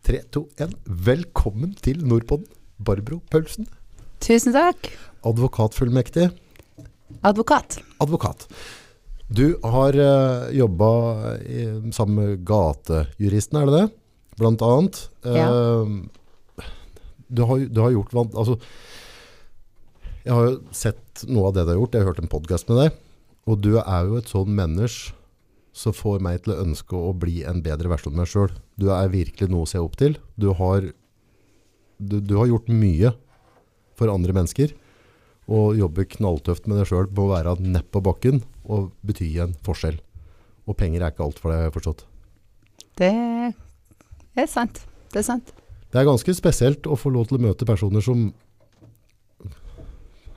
3, 2, 1. Velkommen til Nordpodden, Barbro Paulsen. Tusen takk. Advokatfullmektig. Advokat. Advokat. Du har uh, jobba sammen med gatejuristen, er det det? Blant annet. Ja. Uh, du, har, du har gjort. Altså, jeg har jo sett noe av det du har gjort. Jeg har hørt en podkast med deg. Og du er jo et sånn menneske som får meg til å ønske å bli en bedre versjon av meg sjøl. Du er virkelig noe å se opp til. Du har, du, du har gjort mye for andre mennesker. Og jobber knalltøft med deg sjøl på å være nepp på bakken og bety en forskjell. Og penger er ikke alt for deg, har jeg forstått. Det er sant. Det er sant. Det er ganske spesielt å få lov til å møte personer som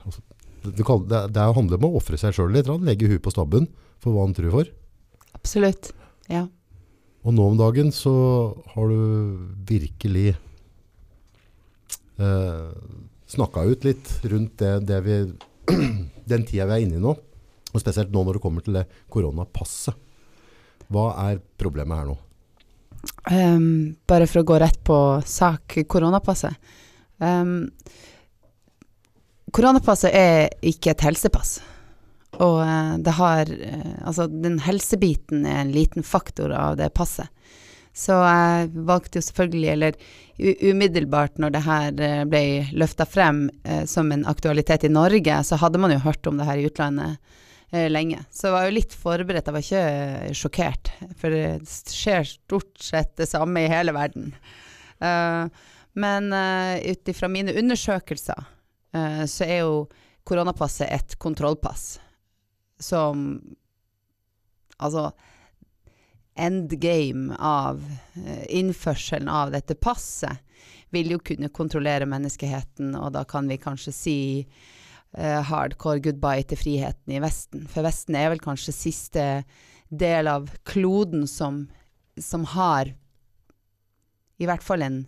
altså, det, det, det handler om å ofre seg sjøl litt. Legge huet på stabben for hva han tror for. Absolutt. Ja. Og nå om dagen så har du virkelig eh, snakka ut litt rundt det, det vi, den tida vi er inne i nå. Og spesielt nå når det kommer til det koronapasset. Hva er problemet her nå? Um, bare for å gå rett på sak, koronapasset. Um, koronapasset er ikke et helsepass. Og uh, det har uh, Altså, den helsebiten er en liten faktor av det passet. Så jeg valgte jo selvfølgelig, eller umiddelbart når det her uh, ble løfta frem som en aktualitet i Norge, så hadde man jo hørt om det her i utlandet lenge. Så jeg var jo litt forberedt, jeg var ikke sjokkert. For det skjer stort sett det samme i hele verden. men ut ifra mine undersøkelser så er jo koronapasset et kontrollpass som Altså endgame av uh, innførselen av dette passet vil jo kunne kontrollere menneskeheten, og da kan vi kanskje si uh, hardcore goodbye til friheten i Vesten. For Vesten er vel kanskje siste del av kloden som, som har i hvert fall en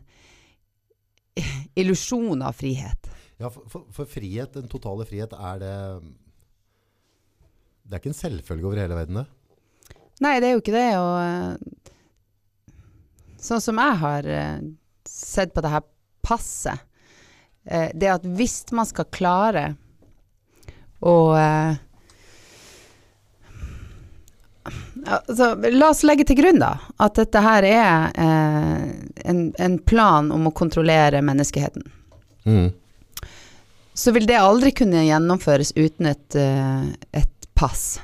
illusjon av frihet. Ja, for, for, for frihet, den totale frihet, er det det er ikke en selvfølge over hele verden, det? Nei, det er jo ikke det. Og uh, sånn som jeg har uh, sett på det her passet, uh, det at hvis man skal klare å altså, La oss legge til grunn da, at dette her er en, en, plan om å kontrollere menneskeheten. Mm. Så vil det aldri kunne gjennomføres uten et, et pass.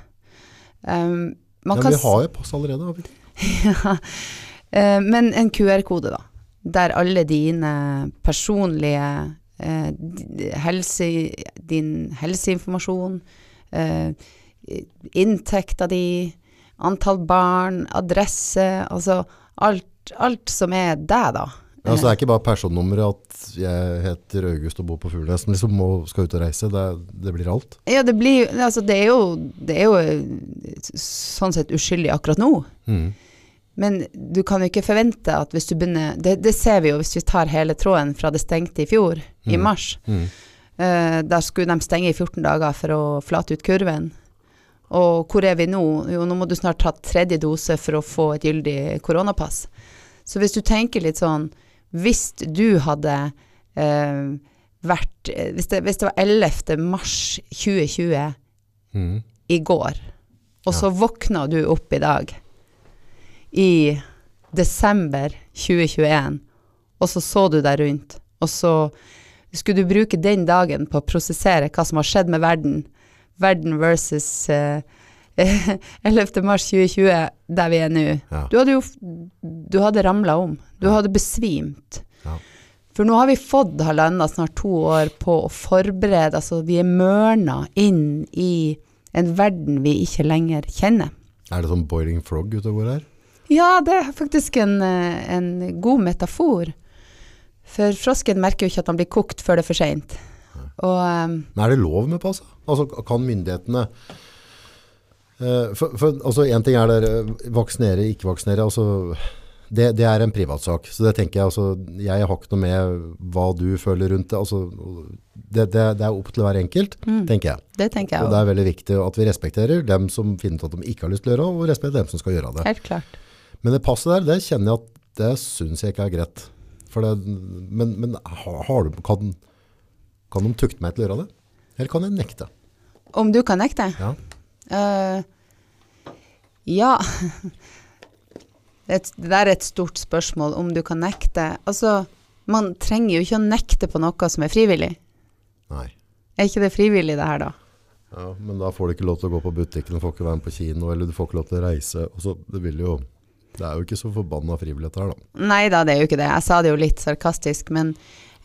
Um, men vi har jo pass allerede, har vi ikke? ja, uh, men en QR-kode, da. Der alle dine personlige uh, helse, din helseinformasjon, uh, inntekta di, antall barn, adresse, altså alt, alt som er deg, da. Ja, så det er ikke bare personnummeret at jeg heter August og bor på Fuglenes som liksom må, skal ut og reise. Det, det, blir alt? Ja, det, blir, altså det, er jo, det er jo sånn sett uskyldig akkurat nå. Mm. Men du kan jo ikke forvente at hvis du begynner det, det, ser vi jo hvis vi tar hele tråden fra det stengte i fjor, mm. i mars. Mm. Uh, der skulle de stenge i 14 dager for å flate ut kurven. Og hvor er vi nå? Jo, nå må du snart ta tredje dose for å få et gyldig koronapass. Så hvis du tenker litt sånn hvis du hadde eh, vært hvis det, hvis det, var 11. mars 2020 mm. i går, og ja. så våkna du opp i dag i desember 2021, og så så du deg rundt, og så skulle du bruke den dagen på å prosessere hva som har skjedd med verden, verden versus eh, 11. mars 2020, der vi er nå. Ja. Du hadde jo Du hadde ramla om. Du hadde besvimt. Ja. For nå har vi fått halvannet, snart to år på å forberede Altså, vi er mørna inn i en verden vi ikke lenger kjenner. Er det sånn boiling frog ute og går her? Ja, det er faktisk en, eh, en god metafor. For frosken merker jo ikke at han blir kokt før det er for seint. Um, Men er det lov med pass? Altså, kan myndighetene for, for altså, En ting er det eh, vaksinere, ikke vaksinere. altså det, det, er en privatsak. Så det tenker Jeg altså, jeg har ikke noe med hva du føler rundt det. Altså, det, det, det, er opp til hver enkelt, mm. tenker jeg. Det tenker jeg Og det er veldig viktig at vi respekterer dem som finner ut at de ikke har lyst til å gjøre og respekterer dem som skal gjøre det. Helt klart. Men det passet der, det kjenner jeg at det syns jeg ikke er greit. Men men har du, kan, kan de tukte meg til å gjøre det? Eller kan jeg nekte? Om du kan nekte? Ja. Eh, ja. Et, det der er et stort spørsmål, om du kan nekte. Altså, man trenger jo ikke å nekte på noe som er frivillig. Nei. Er ikke det frivillig, det her, da? Ja, men da får du ikke lov til å gå på butikken, du får ikke være med på kino, eller du får ikke lov til å reise. Så, det, jo, det er jo ikke så forbanna frivillighet her, da. Nei da, det er jo ikke det. Jeg sa det jo litt sarkastisk, men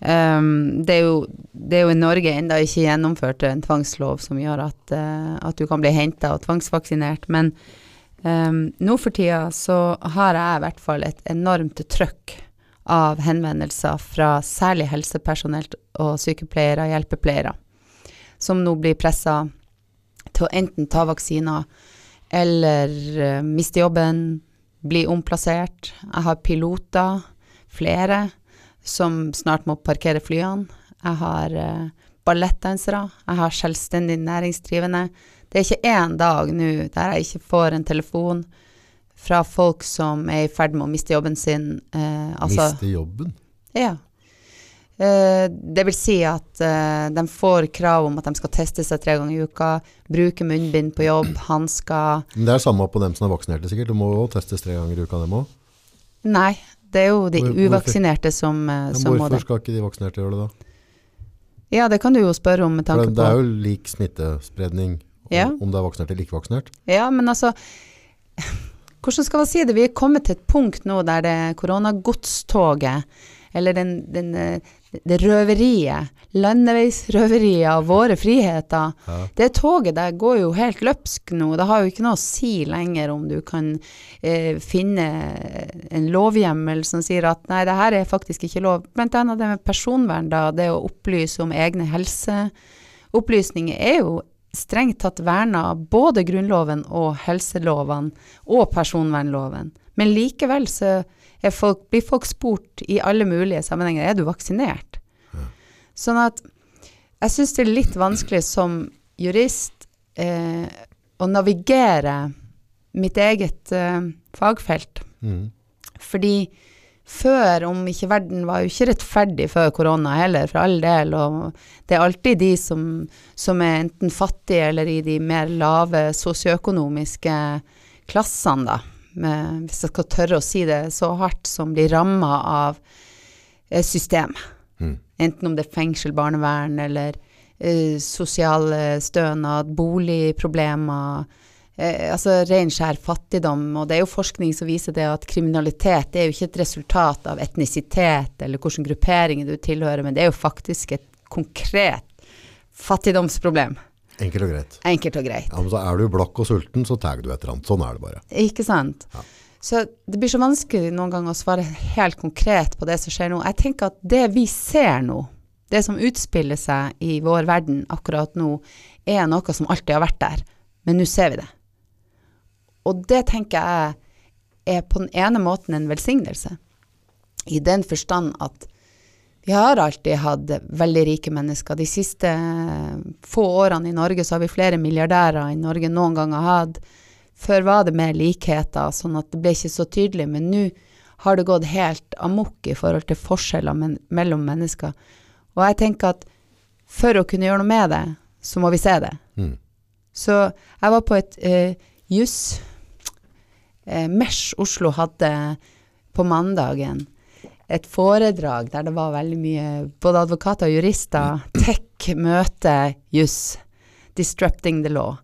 ehm, det, er jo, det er jo i Norge ennå ikke gjennomført en tvangslov som gjør at, uh, at du kan bli henta og tvangsvaksinert. Men um, nå for tida så har jeg i hvert fall et enormt trøkk av henvendelser fra særlig helsepersonell og sykepleiere og hjelpepleiere, som nå blir pressa til å enten ta vaksiner eller uh, miste jobben, bli omplassert. Jeg har piloter, flere, som snart må parkere flyene. Jeg har eh, ballettdansere, jeg har selvstendig næringsdrivende. Det er ikke én dag nå der jeg ikke får en telefon fra folk som er i ferd med å miste jobben sin. eh, altså, Miste jobben. ja. Eh, det vil si at eh, de får krav om at de skal teste seg tre ganger i uka, bruke munnbind på jobb, hansker det er samme på dem som er vaksinerte, sikkert. Du må jo testes tre ganger i uka, dem òg. Nei, det er jo de Hvor- uvaksinerte som, eh, som må Hvorfor skal ikke de vaksinerte gjøre det, da? Ja, det kan du jo spørre om med tanke på det er jo lik smittespredning om, Ja. om det er vaksinert eller ikke vaksinert. Ja, men altså Hvordan skal man si det? Vi er kommet til et punkt nå der det koronagodstoget, eller den, den, eh, det røveriet, landeveisrøveriet av våre friheter, Ja. det toget der går jo helt løpsk nå. Det har jo ikke noe å si lenger om du kan eh, finne en lovhjemmel som sier at nei, det her er faktisk ikke lov. Blant annet det med personvern, da. Det å opplyse om egne helseopplysninger er jo strengt tatt verna både Grunnloven og helselovene og personvernloven. Men likevel så folk, blir folk spurt i alle mulige sammenhenger er du vaksinert. Sånn at jeg syns det er litt vanskelig som jurist eh, å navigere mitt eget eh, fagfelt. Mm. Fordi før, om ikke verden var jo ikke rettferdig før korona heller, for all del, og det er alltid de som, som er enten fattige eller i de mer lave sosioøkonomiske klassene, da, med, hvis jeg skal tørre å si det så hardt, som blir ramma av eh, systemet. Mm. Enten om det er fengsel, barnevern eller eh, sosial stønad, boligproblemer, eh, altså ren skjær fattigdom. Og det er jo forskning som viser det at kriminalitet det er jo ikke et resultat av etnisitet eller hvilken gruppering du tilhører, men det er jo faktisk et konkret fattigdomsproblem. Enkelt og greit. Enkelt og greit. Ja, men så er du blakk og sulten, så tar du et eller annet. Sånn er det bare. Ikke sant? Ja. Så det blir så vanskelig noen ganger å svare helt konkret på det som skjer nå. Jeg tenker at det vi ser nå, det som utspiller seg i vår verden akkurat nå, er noe som alltid har vært der, men nå ser vi det. Og det tenker jeg er på den ene måten en velsignelse, i den forstand at vi har alltid hatt veldig rike mennesker. De siste få årene i Norge så har vi flere milliardærer enn Norge noen gang har hatt. Før var det mer likheter, sånn at det ble ikke så tydelig, men nå har det gått helt amok i forhold til forskjeller men, mellom mennesker. Og jeg tenker at for å kunne gjøre noe med det, så må vi se det. Mm. Så jeg var på et uh, juss eh, Mesh Oslo hadde på mandagen et foredrag der det var veldig mye både advokater og jurister. Tech, møte, juss. Disrupting the law.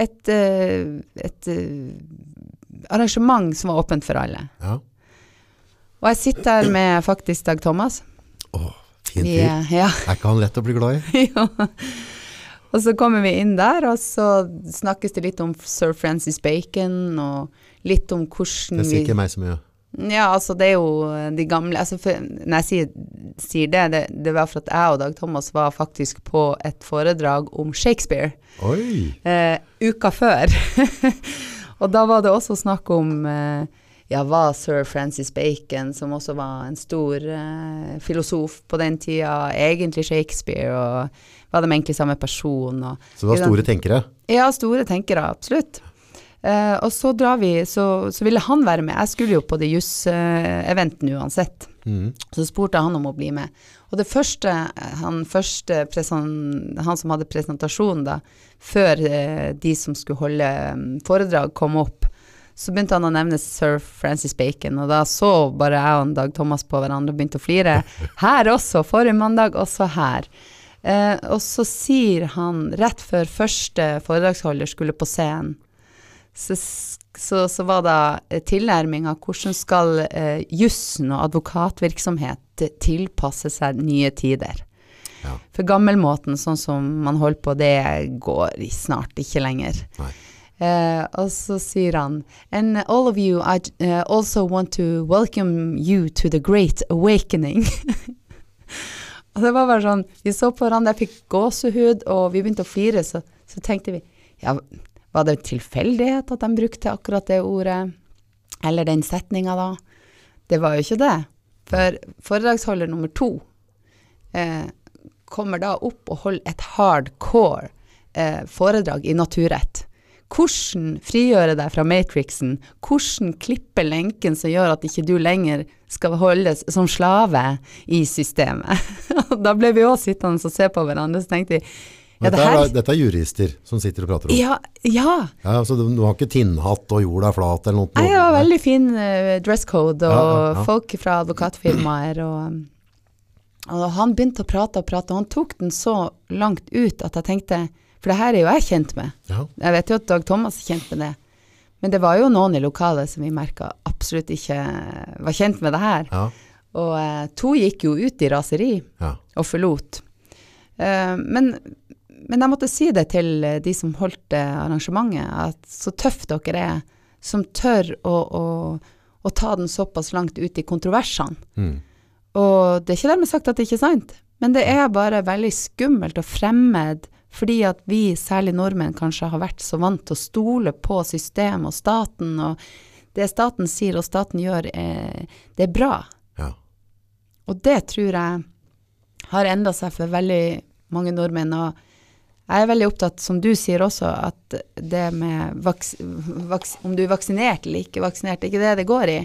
Et, eh, et eh, arrangement som var åpent for alle. Ja. Og jeg sitter der med faktisk Dag Thomas. Åh, fin fyr. ja, Er ikke han lett å bli glad i? jo. Og så kommer vi inn der, og så snakkes det litt om sir Francis Bacon, og litt om hvordan vi Det sier ikke meg så mye. Ja, altså det er jo de gamle altså for, Når jeg sier, sier det, det, det var for at jeg og Dag Thomas var faktisk på et foredrag om Shakespeare Oi! eh, uka før. og da var det også snakk om eh, ja, var sir Francis Bacon, som også var en stor eh, filosof på den tida, egentlig Shakespeare, og var de egentlig samme person? Og, Så det var store tenkere. ja, store tenkere, absolutt. Eh, og så drar vi, så, så ville han være med. Jeg skulle jo på det juss-eventen uansett. Mm. Så spurte han om å bli med. Og det første, han, første han som hadde presentasjonen da, før uh, de som skulle holde um, foredrag kom opp, så begynte han å nevne sir Francis Bacon, og da så bare jeg og Dag Thomas på hverandre og begynte å flire. Her også, forrige mandag, også her. Eh, og så sier han, rett før første foredragsholder skulle på scenen, så, så, så var da eh, tilnærminga hvordan skal eh, jussen og advokatvirksomhet tilpasse seg nye tider. Ja. For gammelmåten, sånn som man holder på, det går snart ikke lenger. Eh, og så sier han And all of you, I uh, also want to welcome you to the great awakening. og det var bare sånn Vi så på hverandre, jeg fikk gåsehud, og vi begynte å flire, så, så tenkte vi Ja, var det tilfeldighet at de brukte akkurat det ordet? Eller den setninga, da? Det var jo ikke det. For foredragsholder nummer to eh, kommer da opp og holder et hardcore eh, foredrag i naturrett. Hvordan frigjøre deg fra matrixen? Hvordan klippe lenken som gjør at ikke du lenger skal holdes som slave i systemet? Da ble vi òg sittende og se på hverandre, så tenkte vi ja, det dette, her er, dette er jurister som sitter og prater om. Ja, ja. Ja, så du, du har ikke tinnhatt og jorda er flat eller noe? Nei, det var veldig fin uh, dress code, og Ja, folk fra advokatfirmaer, og, og han begynte å prate og prate, og han tok den så langt ut at jeg tenkte, for det her er jo jeg kjent med. Ja. Jeg vet jo at Dag Thomas er kjent med det. Men det var jo noen i lokalet som vi merka absolutt ikke var kjent med det her. Ja, Og uh, to gikk jo ut i raseri ja. og forlot. Uh, men, men jeg måtte si det til eh, de som holdt eh, arrangementet, at så tøff dere er som tør å, å, å ta den såpass langt ut i kontroversene. Mm. Og det er ikke dermed sagt at det ikke er sant, men det er bare veldig skummelt og fremmed fordi at vi, særlig nordmenn, kanskje har vært så vant til å stole på systemet og staten, og det staten sier og staten gjør, er, det er bra. ja. Og det tror jeg har endra seg for veldig mange nordmenn. Og jeg er veldig opptatt, som du sier også, at det med vaks, vaks, om du er vaksinert eller ikke vaksinert, det er ikke det det går i.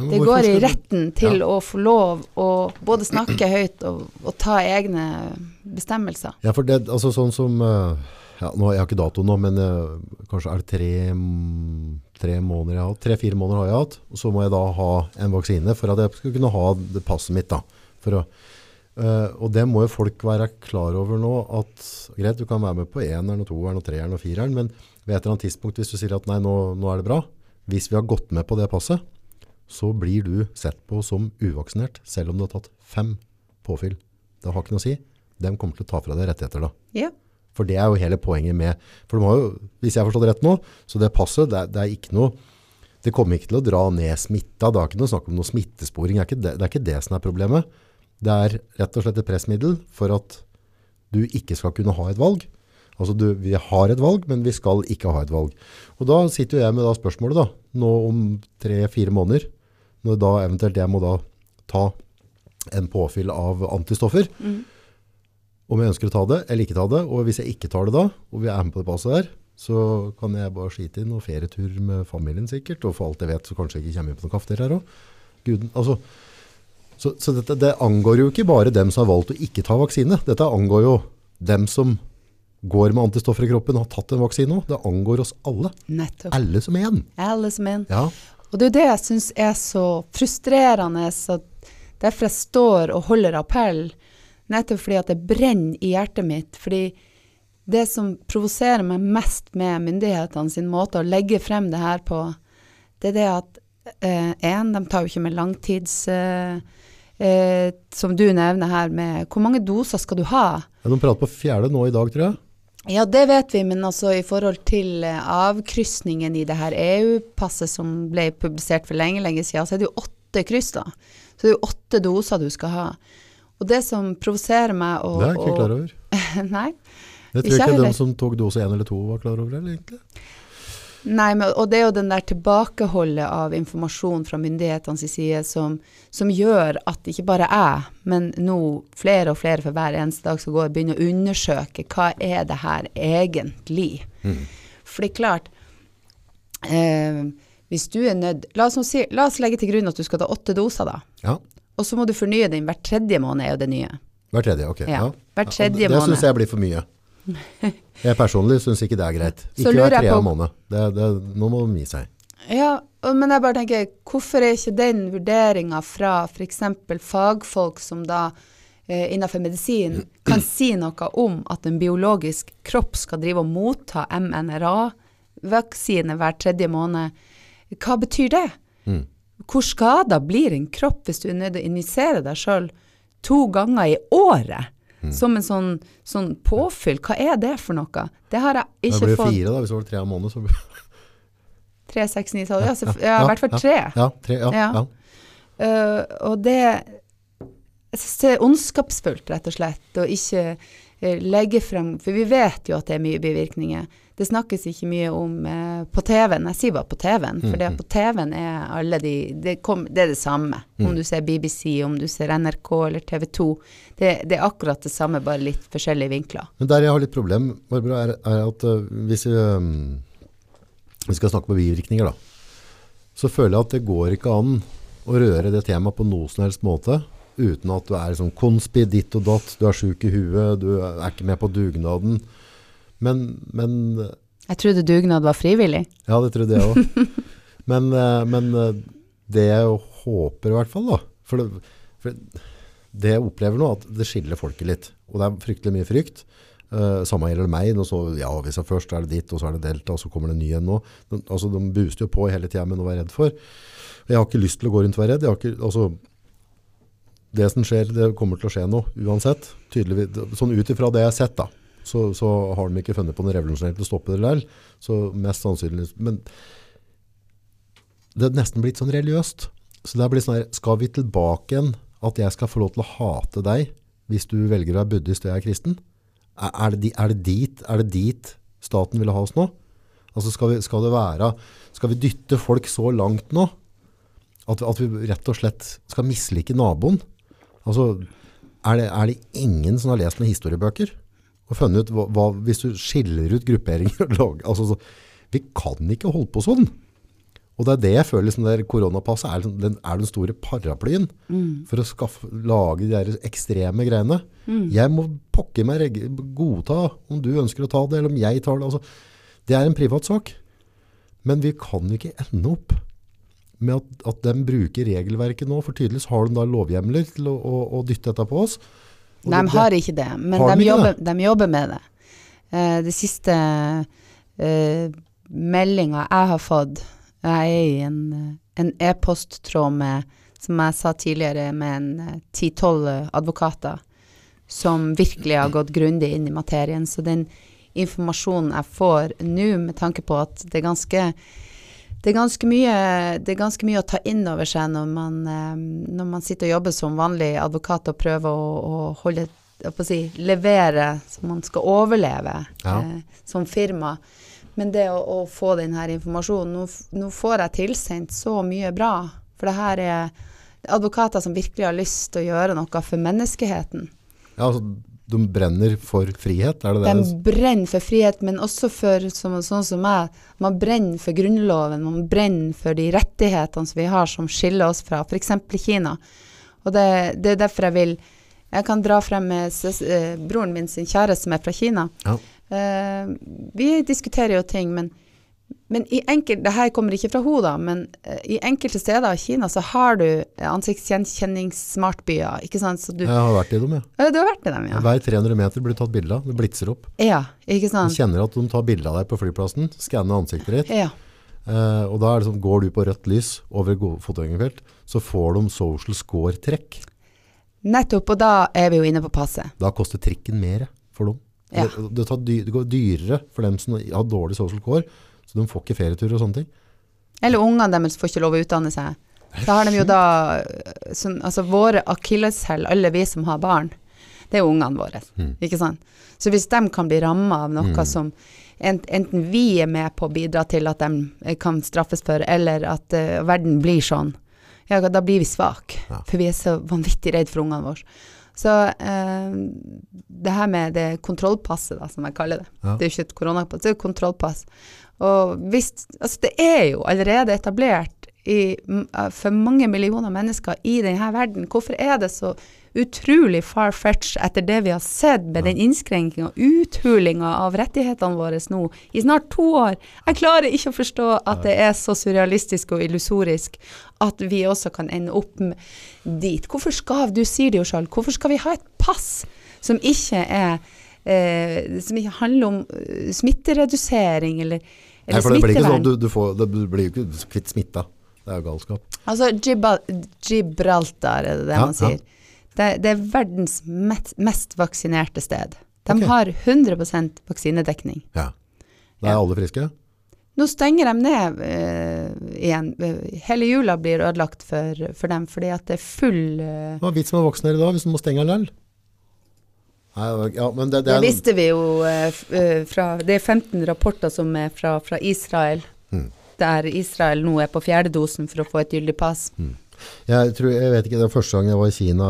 Det går i retten til å få lov å både snakke høyt og, og ta egne bestemmelser. Ja, for det, altså sånn som eh, ja, nå, Jeg har ikke dato nå, men eh, kanskje er det tre, tre måneder jeg har hatt. Tre-fire måneder har jeg hatt. Og så må jeg da ha en vaksine for at jeg skal kunne ha det passet mitt. da. For å, eh, og det må jo folk være klar over nå. at Greit, du kan være med på eneren og toeren og treeren og fireren, men ved et eller annet tidspunkt, hvis du sier at nei, nå, nå er det bra, hvis vi har gått med på det passet, så blir du sett på som uvaksinert, selv om du har tatt fem påfyll. Det har ikke noe å si. De kommer til å ta fra deg rettigheter da. Ja. For det er jo hele poenget med For de har jo, hvis jeg har forstått det rett nå, så det passet, det, er- det er ikke noe Det kommer ikke til å dra ned smitta. Det er ikke noe snakk om noe smittesporing. Det er, ikke det, det er ikke det som er problemet. Det er rett og slett et pressmiddel for at du ikke skal kunne ha et valg. Altså du, vi har et valg, men vi skal ikke ha et valg. Og da sitter jeg med spørsmålet da, nå om tre-fire måneder, når da eventuelt jeg må da ta en påfyll av antistoffer, om jeg ønsker å ta det eller ikke ta det. Og hvis jeg ikke tar det da, og vi er med på det passet der, så kan jeg bare skite i noen ferietur med familien sikkert. Og for alt jeg vet, så kanskje jeg ikke kommer inn på noen kafeter her òg. Altså, så så dette, det angår jo ikke bare dem som har valgt å ikke ta vaksine. Dette angår jo dem som går med antistoffer i kroppen og har tatt en vaksine òg. Det angår oss alle. Nettopp. Alle som en. Alle som en. Ja. Og det er jo det jeg syns er så frustrerende. Så derfor jeg står og holder appell. Nettopp fordi at det brenner i hjertet mitt. Fordi det som provoserer meg mest med myndighetene sin måte å legge frem det her på, det er det at én, de tar jo ikke med langtids eh, eh, Som du nevner her, med hvor mange doser skal du ha? Ja, De prater på fjerde nå i dag, tror jeg. Ja, det vet vi, men altså i forhold til eh, avkrysningen i det her EU-passet som ble publisert for lenge, lenge siden, så er det jo åtte kryss, da. Så det er jo åtte doser du skal ha. Og det som provoserer meg og, Det er jeg ikke klar over. Nei. Det tror Ikke ikke heller. de som tok dose én eller to var klar over, eller egentlig. Nei, men, og det er jo den der tilbakeholdet av informasjon fra myndighetenes side som, som gjør at ikke bare jeg, men nå flere og flere for hver eneste dag som går, begynner å undersøke hva er det her egentlig. For det er klart, eh, hvis du er nødt la, si, la oss legge til grunn at du skal ta åtte doser, da. Ja. Og så må du fornye den hver tredje måned, er jo det nye. Hver tredje, ok. Ja, Ja. hver tredje det måned. syns jeg blir for mye. Jeg personlig syns ikke det er greit. Ikke hver tredje måned. Det, det, nå må de gi seg. Ja, men jeg bare tenker, hvorfor er ikke den vurderinga fra f.eks. fagfolk som da eh, innenfor medisin kan si noe om at en biologisk kropp skal drive og motta mNRA-vaksine hver tredje måned, hva betyr det? Mm. Hvor skada blir en kropp hvis du er nødt til å injisere deg sjøl to ganger i året? Mm. Som en sånn, sånn påfyll, hva er det for noe? Det har jeg ikke fått. Det blir fire, da. Hvis det var tre av måneden, så Tre, seks, ni, tolv. Ja, i ja, hvert fall tre. Ja, tre, ja, Ja. Eh, og det Jeg synes det er ondskapsfullt, rett og slett, å ikke eh, legge frem For vi vet jo at det er mye bivirkninger. Det snakkes ikke mye om eh, på TV-en. Jeg sier bare på TV-en, for det på TV-en er alle de det, kom, det er det samme. Om du ser BBC, om du ser NRK eller TV 2. Det, det er akkurat det samme, bare litt forskjellige vinkler. Men der jeg har litt problem, Barbara, er, er at uh, hvis vi, um, vi skal snakke på bivirkninger, da, så føler jeg at det går ikke an å røre det temaet på noe som helst måte uten at du er sånn konspi, ditt og datt, du er sjuk i huet, du er ikke med på dugnaden. Men, men Jeg trodde dugnad var frivillig. Ja, det trodde jeg òg. men, eh, men eh, det jeg jo håper i hvert fall, da For det, for det jeg opplever nå, at det skiller folket litt. Og det er fryktelig mye frykt. Uh, samme gjelder meg. Nå så, ja, hvis jeg først er det ditt, og så er det delta, og så kommer det en ny en nå. De, altså, de booster jo på hele tida med noe å være redd for. Jeg har ikke lyst til å gå rundt og være redd. Ikke, altså, det som skjer, det kommer til å skje noe uansett. Tydeligvis, sånn ut ifra det jeg har sett, da, så, så har de ikke funnet på noe revolusjonært å stoppe det der. Så mest sannsynlig Men det er nesten blitt sånn religiøst. Så det blitt sånn her, skal vi tilbake igjen at jeg skal få lov til å hate deg hvis du velger å være buddhist og jeg er kristen? Er, det, er, det dit, er det dit staten vil ha oss nå? Altså skal vi, skal være, skal vi dytte folk så langt nå at, at vi rett og slett skal mislike naboen? Altså, er det, er det ingen som har lest noen historiebøker? Og funnet ut hva, hva, hvis du skiller ut grupperinger og lager, altså, så, vi kan ikke holde på sånn. Og det er det jeg føler liksom der koronapasset er, liksom den, er den store paraplyen for å skaffe, lage de der ekstreme greiene. Jeg må pokker meg godta om du ønsker å ta det, eller om jeg tar det. Altså, det er en privat sak. Men vi kan ikke ende opp med at, at de bruker regelverket nå, for tydeligvis har de da lovhjemler til å, å, å dytte dette på oss. Og De det- har ikke det, men de de, jobber, jobber, de jobber med det. Uh, det siste uh, meldinga jeg har fått Jeg er i en, e-posttråd e-posttråd med, som jeg sa tidligere, med en ti-tolv advokater som virkelig har gått grundig inn i materien. Så den informasjonen jeg får nå, med tanke på at det er ganske det er, ganske mye, det er ganske mye å ta inn over seg når man, eh, når man sitter og jobber som vanlig advokat og prøver å, å holde å si, levere så man skal overleve Ja. eh, som firma. Men det å, å få denne informasjonen nå, nå får jeg tilsendt så mye bra. For det her er advokater som virkelig har lyst til å gjøre noe for menneskeheten. Ja, altså, de brenner for frihet, er det det? De brenner for frihet, men også for som, sånn som meg. Man brenner for grunnloven, man brenner for de rettighetene som vi har som skiller oss fra f.eks. Kina. Og det, det er derfor jeg vil Jeg kan dra frem med eh, broren min sin kjæreste som er fra Kina. Ja. Eh, vi diskuterer jo ting, men, men i enkelte Det her kommer ikke fra henne, da, men eh, i enkelte steder i Kina så har du ansiktsgjenkjenningssmartbyer, ikke sant. Så du, Jeg har vært i dem. Ja, du har vært i dem, ja. Hver 300 meter blir tatt bilde av. Det blitser opp. Ja, ikke sant? Du kjenner at de tar bilde av deg på flyplassen, skanner ansiktet ditt. Ja. Eh, og da er det sånn, går du på rødt lys over fotgjengerfelt, så får de social score-trekk. Nettopp, og da er vi jo inne på passet. Da koster trikken mer for dem. Ja. Det, det, tar dy, det går dyrere for dem som har dårlig social score, så de får ikke ferietur og sånne ting. Eller ungene deres får ikke lov å utdanne seg. Da har de jo da sånn, Altså våre akilleshæl, alle vi som har barn, det er ungene våre. Mm. Ikke sant? Så hvis de kan bli ramma av noe Mm. som enten vi er med på å bidra til at de eh, kan straffes for, eller at uh, verden blir sånn, ja, da blir vi svake. Ja. For vi er så vanvittig redd for ungene våre. Så uh, det her med det kontrollpasset, da, som jeg kaller det. Ja. Det er jo ikke et koronapass, det er et kontrollpass. Og hvis Altså, det er jo allerede etablert i, eh, for mange millioner mennesker i denne verden. Hvorfor er det så utrolig far-fetch etter det vi har sett med den innskrenkinga og uthulinga av rettighetene våre nå i snart to år? Jeg klarer ikke å forstå at det er så surrealistisk og illusorisk at vi også kan ende opp dit. Hvorfor skal du sier det jo sjøl, hvorfor skal vi ha et pass som ikke er eh, som ikke handler om eh, smitteredusering eller, Nei, for det blir ikke sånn, du, du, får, det blir jo ikke kvitt smitta. Det er jo galskap. Altså Gibraltar er det det Ja, man sier. Det, det er verdens mest, mest vaksinerte sted. De okay. har 100% vaksinedekning. Ja. Da er Ja. alle friske. Nå stenger de ned uh, igjen. Eh, Hele jula blir ødelagt for, for dem fordi at det er full uh, Hva er vitsen med å vaksinere da, hvis du må stenge likevel? Ja, men det, det Det visste vi jo eh, eh, fra Det er 15 rapporter som er fra, fra Israel. Mm. Der Israel nå er på fjerde dosen for å få et gyldig pass. Jeg, tror, jeg vet ikke, det var første gang jeg var i Kina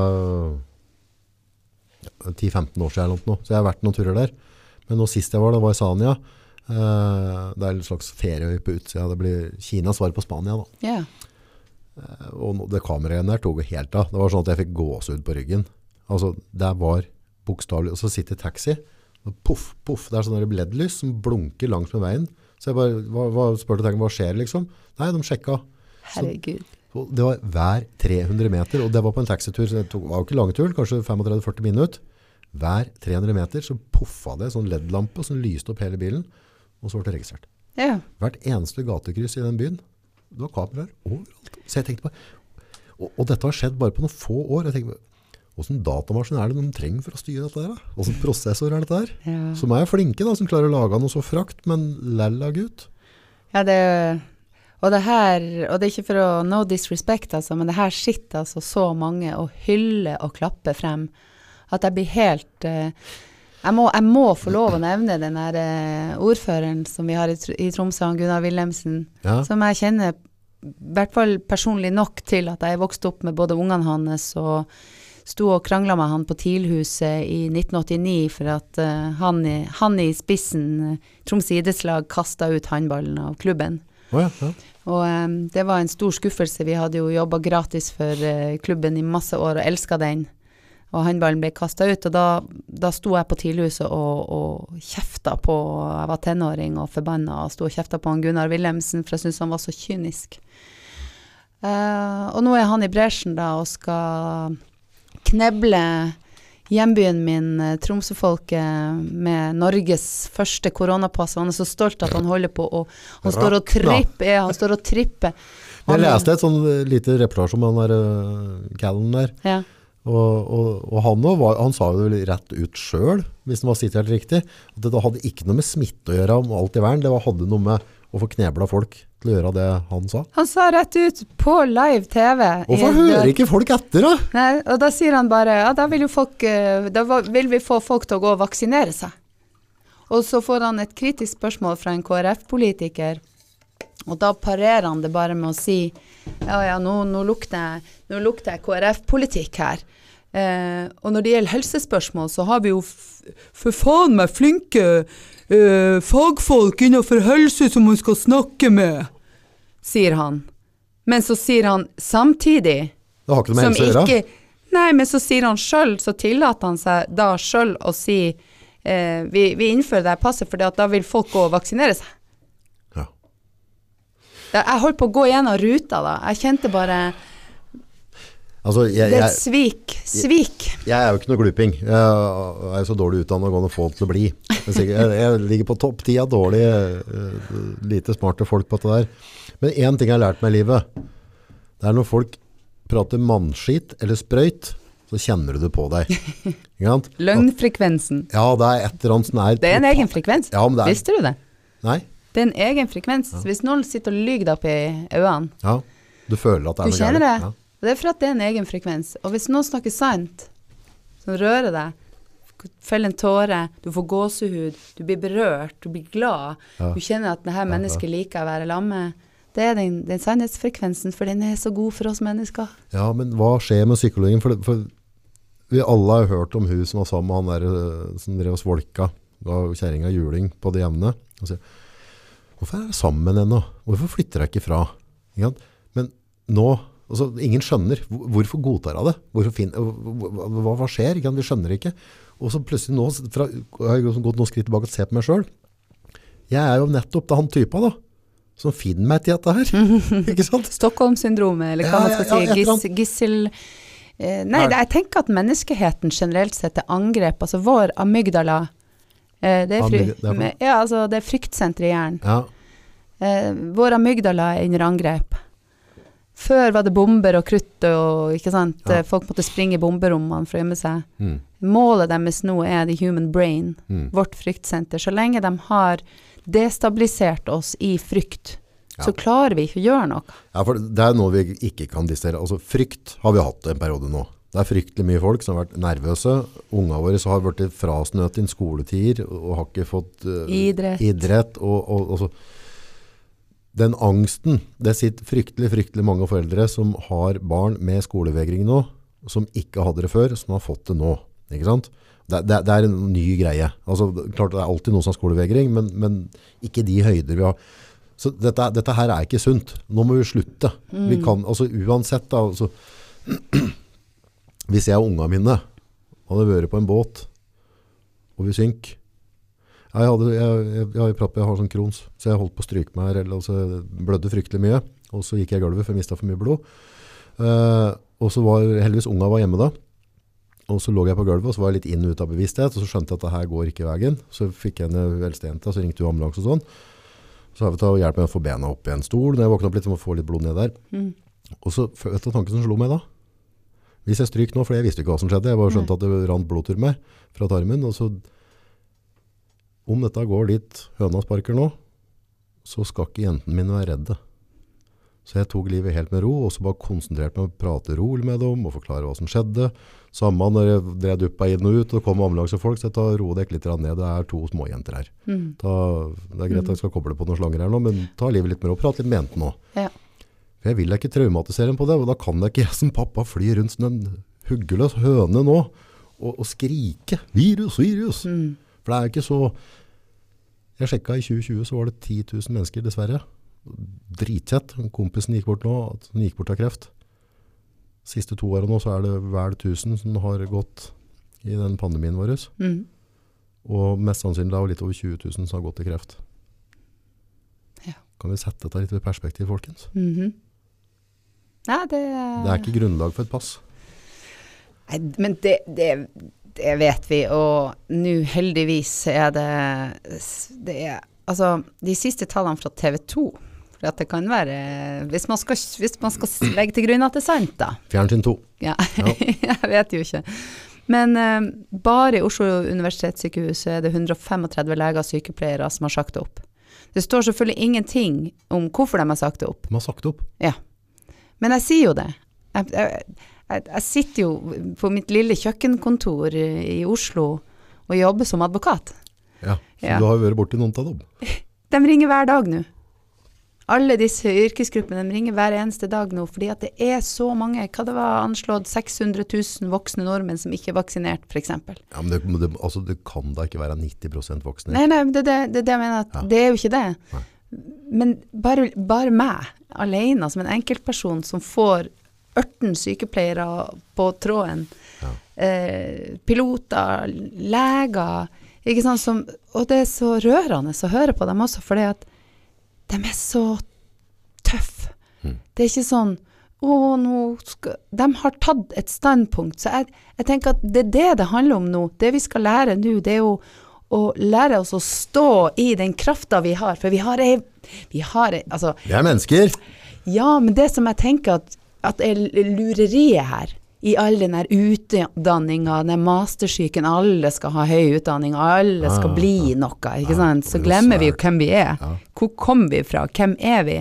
ja, 10-15 år siden noe, så jeg har vært noen turer der. Men nå sist jeg var, det var i Sanya. Eh, det er en slags ferieøy på utsida. Det blir Kinas svar på Spania. Da. Yeah. Eh, Og det kameraet der tok jo helt av. Det var sånn at jeg fikk gåsehud på ryggen. Altså, det var bokstavelig Og så sitter taxi, og poff, poff. Det er sånne der LED-lys som blunker langs med veien. Så jeg bare hva, hva, spurte tenker, hva skjer, liksom? Nei, de sjekka. Herregud. Så, Det var hver 300 meter, og det var på en taxitur, så det tok, var jo ikke lang tur, kanskje 35-40 minutter. Hver 300 meter så poffa det sånn LED-lampe som lyste opp hele bilen, og så ble det registrert. Ja. Hvert eneste gatekryss i den byen, det var kameraer overalt. Så jeg tenkte bare, og, og dette har skjedd bare på noen få år. Jeg tenkte, hvordan datamaskin er det de trenger for å styre dette her? Hvordan prosessor er dette her? ja. Som er flinke da, som klarer å lage noe så frakt, men lalla gutt. Ja, det og det her, og det er ikke for å no disrespect, altså, men det her sitter altså så mange og hyller og klapper frem, at jeg blir helt uh, jeg, må, jeg må få lov å nevne den der uh, ordføreren som vi har i, i Tromsø, Gunnar Wilhelmsen, Ja. som jeg kjenner i hvert fall personlig nok til at jeg vokste opp med både ungene hans og sto og krangla med han på TIL-huset i 1989 for at eh, han, han i spissen, uh, Troms idrettslag, kasta ut håndballen av klubben. Oh ja, ja. Og um, det var en stor skuffelse. Vi hadde jo jobba gratis for uh, klubben i masse år og elska den. Og håndballen ble kasta ut, og da, da sto jeg på TIL-huset og, og kjefta på Jeg var tenåring og forbanna og sto og kjefta på han Gunnar Wilhelmsen, for jeg syntes han var så kynisk. Uh, og nå er han i bresjen da og skal kneble hjembyen min, eh, Tromsø-folket, med Norges første koronapass. Han er så stolt at han holder på å Han står og tripper. Han står og tripper. Jeg leste et sånn eh, lite reportasje om han der uh, Callen der. Ja. Og, og, og han, var, han sa jo det vel rett ut sjøl, hvis han var sitert riktig, at det hadde ikke noe med smitte å gjøre om alt i verden. Det hadde noe med å få knebla folk til å gjøre det han sa. Han sa rett ut på live TV Hvorfor hører ikke folk etter, da? Nei, og da sier han bare ja, da vil jo folk eh, Da vil vi få folk til å gå og vaksinere seg. Og så får han et kritisk spørsmål fra en KrF-politiker, og da parerer han det bare med å si ja ja, nå, nå lukter jeg, KrF-politikk her. Eh, og når det gjelder helsespørsmål, så har vi jo for faen meg flinke eh, fagfolk innenfor helse som hun skal snakke med, sier han. Men så sier han samtidig Det har ikke noe med helse å gjøre. Nei, men så sier han sjøl, så tillater han seg da sjøl å si eh, vi, vi innfører det passet fordi da vil folk gå og vaksinere seg. Ja. Jeg holdt på å gå gjennom ruta da. Jeg kjente bare Altså, jeg, Det er svik. Svik. jeg er jo ikke noe gluping. Jeg er så dårlig utdannet og gående få til å bli. Jeg, er jeg, jeg ligger på topp ti av dårlige, eh, lite smarte folk på dette der. Men én ting jeg har lært meg i livet, det er når folk prater mannskit eller sprøyt, så kjenner du det på deg. Løgnfrekvensen. Ja, det er et eller annet som er Det er en egen frekvens. Ja, er Visste du det? Nei. Det er en egen frekvens. Hvis noen sitter og lyver deg opp i øynene, Ja. Du føler at det er Du noe kjenner det? Ja. Og det er for at det er en egen frekvens. Og hvis noen snakker sant, som rører deg, feller en tåre, du får gåsehud, du blir berørt, du blir glad, Ja. du kjenner at det her mennesket liker å være lamme, det er den, den sannhetsfrekvensen, for den er så god for oss mennesker. Ja, men hva skjer med psykologien? For, for vi alle har hørt om hun som var sammen med han der eh, som drev og svolka, ga kjerringa juling på det jevne. Og sier, hvorfor er jeg sammen henne? Hvorfor flytter jeg ikke fra? Men nå, altså ingen skjønner. Hvorfor godtar hun det? Fin, hva, hva, skjer? Vi skjønner ikke. Og så plutselig nå, fra, jeg har gått noen skritt tilbake og sett på meg selv. Jeg er jo nettopp da han typa da, som finner meg til dette her. ikke sant? Stockholm-syndromet, eller hva Ja, man skal ja, ja, si. Gis, gissel... Eh, nei, det, jeg tenker at menneskeheten generelt sett er angrep. Altså vår amygdala eh, det, er fry, Amyg- ja, altså, det er fryktsenteret i hjernen. Ja, Eh, vår amygdala er under angrep. Før var det bomber og krutt og ikke sant? Ja. Eh, Folk måtte springe i bomberommene for å gjemme seg. mm, Målet deres nå er the human brain, mm. vårt fryktsenter. Så lenge de har destabilisert oss i frykt, så klarer vi ikke å gjøre noe. Ja, for det er noe vi ikke kan distere. Altså, frykt har vi hatt en periode nå. Det er fryktelig mye folk som har vært nervøse. Ungene våre så har vært frasnøtt i skoletider og har ikke fått uh, Idrett. idrett og, og, og. Den angsten, det sitter fryktelig, fryktelig mange foreldre som har barn med skolevegring nå, som ikke hadde det før, som har fått det nå. Ikke sant? Det, det, det er en ny greie. Altså, klart det er alltid noen som har skolevegring, men, men ikke de høyder vi har. Så dette, dette her er ikke sunt. Nå må vi slutte. Vi kan, altså uansett da, altså, hvis jeg og unga mine hadde vært på en båt, og vi synk, jeg, hadde, jeg, jeg, jeg, jeg har sånn krons, så jeg holdt på å stryke meg her, eller, altså, blødde fryktelig mye, og så gikk jeg i gulvet, for jeg mista for mye blod. Uh, og så var heldigvis unga var hjemme da, og så lå jeg på gulvet, og så var jeg litt inn og ut av bevissthet, og så skjønte jeg at det her går ikke veien. Så fikk jeg en velstejente, så ringte hun ambulanse og sånn. Så har vi tatt hjelp med å få bena opp i en stol, når jeg våkna opp litt, så må jeg få litt blod ned der. Mm. Og så vet du tanken som slo meg da? Hvis jeg stryker nå, for jeg visste ikke hva som skjedde, jeg bare skjønte at det rant blod meg fra tarmen, og så om dette går litt høna sparker nå, så skal ikke jentene mine være redde. Så jeg tok livet helt med ro, og så bare konsentrerte meg om å prate rolig med dem, og forklare hva som skjedde. Samme når jeg drev duppa inn og ut, og det kom ambulansefolk, så jeg tar roe deg litt ned, det er to småjenter her. Mm. Ta, det er greit at jeg skal koble på noen slanger her nå, men ta livet litt med ro, prate litt med jentene nå. Ja. For jeg vil ikke traumatisere dem på det, og da kan jeg ikke jeg som pappa fly rundt som en huggeløs høne nå, og, og skrike, virus, virus. Mm. For det er jo ikke så... Jeg sjekket i 2020, så var det 10 000 mennesker, dessverre. Dritkjett. Kompisen gikk bort nå, han gikk bort av kreft. Siste to årene nå, så er det vel 1000 som har gått i den pandemien vår. Mm. Og mest sannsynlig er det litt over 20 000 som har gått i kreft. Ja. Kan vi sette dette litt i perspektiv, folkens? Mm -hmm. Nei, det Det er ikke grunnlag for et pass. Nei, men det, det, det vet vi, og nå heldigvis er det, det er, Altså, de siste tallene fra TV 2 for at det kan være hvis man, skal, hvis man skal legge til grunn at det er sant, da. Fjernsyn 2. Ja, Ja. jeg vet jo ikke. Men uh, bare i Oslo universitetssykehus er det 135 leger og sykepleiere som har sagt det opp. Det står selvfølgelig ingenting om hvorfor de har sagt det opp. De har sagt det opp. Ja. Men jeg sier jo det. Jeg, jeg, jeg, jeg sitter jo på mitt lille kjøkkenkontor i Oslo og jobber som advokat. Ja, så Ja. du har jo vært borti noen av dem. De ringer hver dag nå. Alle disse yrkesgruppene ringer hver eneste dag nå, fordi at det er så mange, hva det var anslått 600 000 voksne nordmenn som ikke er vaksinert, f.eks. Ja, men det, det, altså, det kan da ikke være 90 voksne. Nei, nei, det er det, det, det jeg mener, at Ja. det er jo ikke det. Nei. Men bare, bare meg, alene, som en enkeltperson, som får 18 sykepleiere på tråden, Ja. eh, piloter, leger, ikke sant, som, og det er så rørende å høre på dem også, fordi at de er så tøffe. Mm. Det er ikke sånn, å, nå skal, de har tatt et standpunkt, så jeg, jeg tenker at det er det det handler om nå. Det vi skal lære nå, det er jo å lære oss å stå i den krafta vi har, for vi har ei, vi har ei, altså, Vi er mennesker. ja, men det som jeg tenker at, at er lureriet her, i all den der utdanninga, den mastersyken, alle skal ha høy utdanning, alle skal Ah, bli noe, ikke sant? Så det er glemmer vi jo hvem vi er. Hvor kom vi fra? Hvem er vi?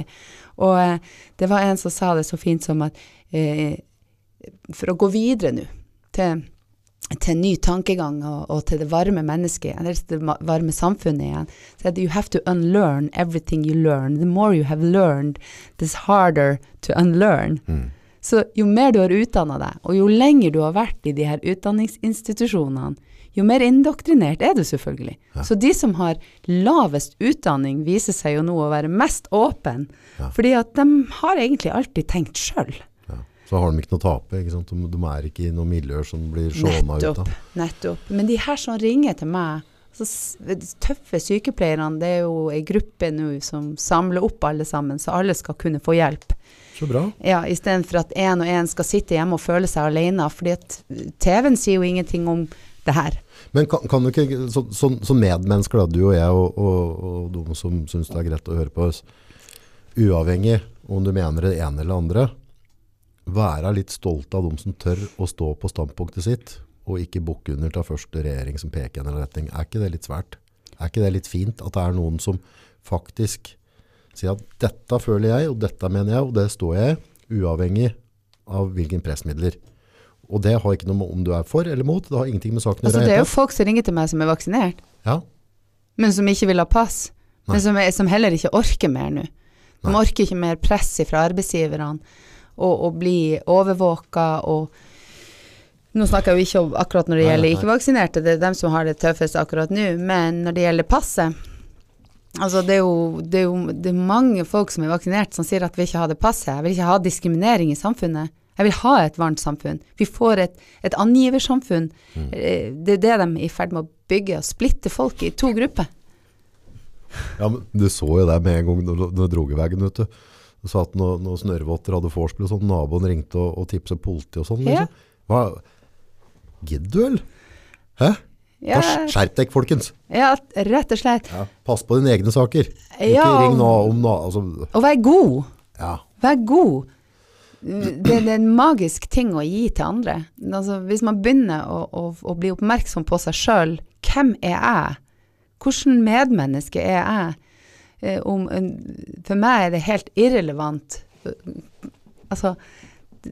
Og eh, det var en som sa det så fint som at eh, for å gå videre nå til, til en ny tankegang og, og til det varme mennesket, eller til det varme samfunnet igjen, så you have to unlearn everything you learn. The more you have learned, the harder to unlearn. Mm. Så jo mer du har utdanna deg, og jo lenger du har vært i de her utdanningsinstitusjonene, jo mer indoktrinert er du selvfølgelig. Så de som har lavest utdanning, viser seg jo nå å være mest åpne, fordi at de har egentlig alltid tenkt sjøl. Så har de ikke noe å tape. Ikke sant? De, de er ikke i noen miljøer som blir sjåna ut av. nettopp. Men de her som ringer til meg, så de tøffe sykepleierne, det er jo ei gruppe nå som samler opp alle sammen, så alle skal kunne få hjelp. Så bra. Ja, Istedenfor at én og én skal sitte hjemme og føle seg alene. fordi at TV-en sier jo ingenting om det her. Men kan, kan du ikke, så, så, så medmennesker, da, du og jeg og, og, og de som syns det er greit å høre på oss, uavhengig om du mener det ene eller andre, være litt stolt av de som tør å stå på standpunktet sitt, og ikke bukke under til første regjering som peker i en retning. Er ikke det litt svært? Er ikke det litt fint at det er noen som faktisk sier at dette føler jeg, og dette mener jeg, og det står jeg, uavhengig av hvilken pressmidler. Og det har ikke noe med om du er for eller mot, det har ingenting med saken å Altså, gjøre. det er jo folk som ringer til meg som er vaksinert. Ja, men som ikke vil ha pass. Nei. Men som, er, som heller ikke orker mer nå. De Nei. orker ikke mer press fra arbeidsgiverne, og, og bli overvåka og Nå snakker jeg jo ikke om akkurat når det gjelder ikke-vaksinerte, det er dem som har det tøffest akkurat nå, men når det gjelder passet Altså, det er, jo, det er jo det er mange folk som er vaksinert som sier at vi ikke har det passet. Jeg vil ikke ha diskriminering i samfunnet. Jeg vil ha et varmt samfunn. Vi får et, et angiversamfunn. Mm. Eh, Det er det de er i ferd med å bygge, å splitte folk i to grupper. Ja, men du så jo det med en gang når du dro i veggen, vet du. Du sa at noen noe snørrvotter hadde vorspiel og sånn, naboen ringte og, og tipset politiet og sånn. Ja. Liksom. Hva? Gidder du, eller? Hæ? Ja, Skjerp deg, folkens. ja rett og slett. Ja. Pass på dine egne saker. Ikke Ja. ring nå om nå. Altså, Og vær god. ja. Vær god. Det, det er en magisk ting å gi til andre. Altså, hvis man begynner å, å, å bli oppmerksom på seg sjøl, hvem er jeg? Hvordan medmenneske er jeg? Eh, om en, for meg er det helt irrelevant. Altså,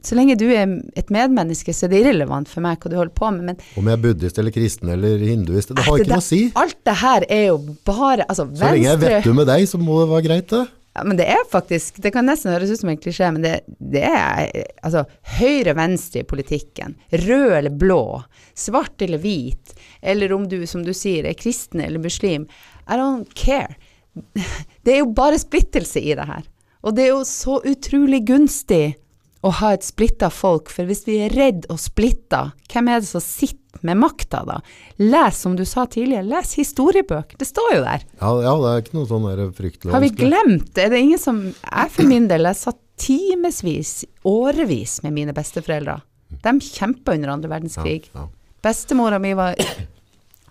så lenge du er et medmenneske, så er det irrelevant for meg hva du holder på med. Men Om jeg er buddhist eller kristen eller hinduist, det har ikke noe å si. alt det her er jo bare altså, Så lenge jeg vet du med deg, så må det være greit, det. Ja, men det er faktisk Det kan nesten høres ut som en klisjé, men det, det er altså høyre-venstre i politikken. Rød eller blå. Svart eller hvit. Eller om du, som du sier, er kristen eller muslim. I don't care. Det er jo bare splittelse i det her. Og det er jo så utrolig gunstig å ha et splitta folk, for hvis vi er redd og splitta, hvem er det som sitter med makta da? Les, som du sa tidligere, les historiebøker. Det står jo der. Ja, ja, det er ikke noe sånn fryktelig Har vi glemt det? Er det ingen som Jeg for min del, jeg satt timevis, årevis med mine besteforeldre. De kjempa under andre verdenskrig. Ja, ja. Bestemora mi var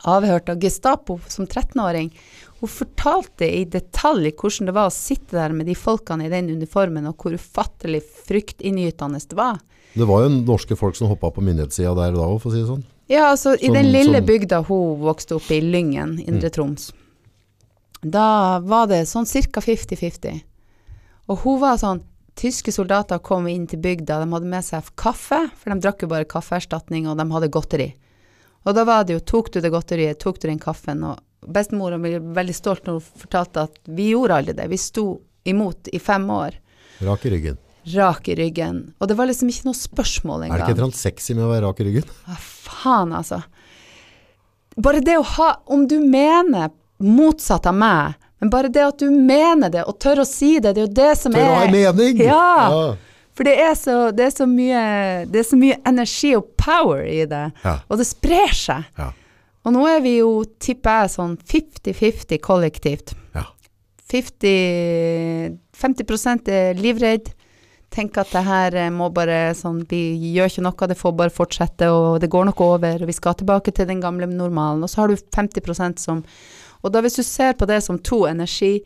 avhørt av Gestapo som 13-åring. Hun fortalte i detalj hvordan det var å sitte der med de folkene i den uniformen, og hvor ufattelig fryktinngytende det var. Det var jo norske folk som hoppa på myndighetssida der da òg, for å si det sånn. Ja, altså i Som- den lille som- bygda hun vokste opp i, Lyngen, Indre Troms, da var det sånn ca. 50-50. Og hun var sånn Tyske soldater kom inn til bygda, de hadde med seg kaffe, for de drakk jo bare kaffeerstatning, og de hadde godteri. Og da var det jo, tok du det godteriet, tok du den kaffen, og bestemora ble veldig stolt når hun fortalte at vi gjorde aldri det, vi sto imot i fem år, Rak i ryggen. rak i ryggen, og det var liksom ikke noe spørsmål engang. Er det ikke et sexy med å være rak i ryggen? Hva faen, altså. Bare det å ha Om du mener motsatt av meg, men bare det at du mener det, og tør å si det, det er jo det som Tør å ha en er mening! Ja. For det er, så, det, er så mye, det er så mye energi og power i det, Ja. og det sprer seg. Ja. Og nå er vi jo, tipper jeg, sånn 50-50 kollektivt. ja. 50, 50 er livredd. Tenker at det her eh, må bare sånn Vi gjør ikke noe, det får bare fortsette, og det går nok over, og vi skal tilbake til den gamle normalen. Og så har du 50% som Og da hvis du ser på det som to energi,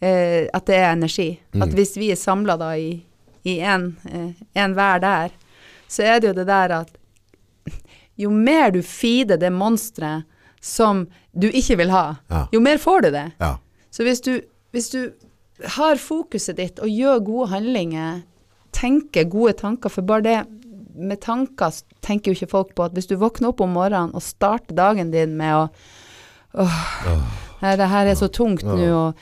eh, at det er energi At hvis vi er samla da i én eh, hver der, så er det jo det der at jo mer du feeder det monsteret som du ikke vil ha, Ja. jo mer får du det. ja. Så hvis du, hvis du har fokuset ditt og gjør gode handlinger, tenker gode tanker, for bare det med tanker tenker jo ikke folk på at hvis du våkner opp om morgenen og starter dagen din med å Åh, nei, det her er så tungt nå, og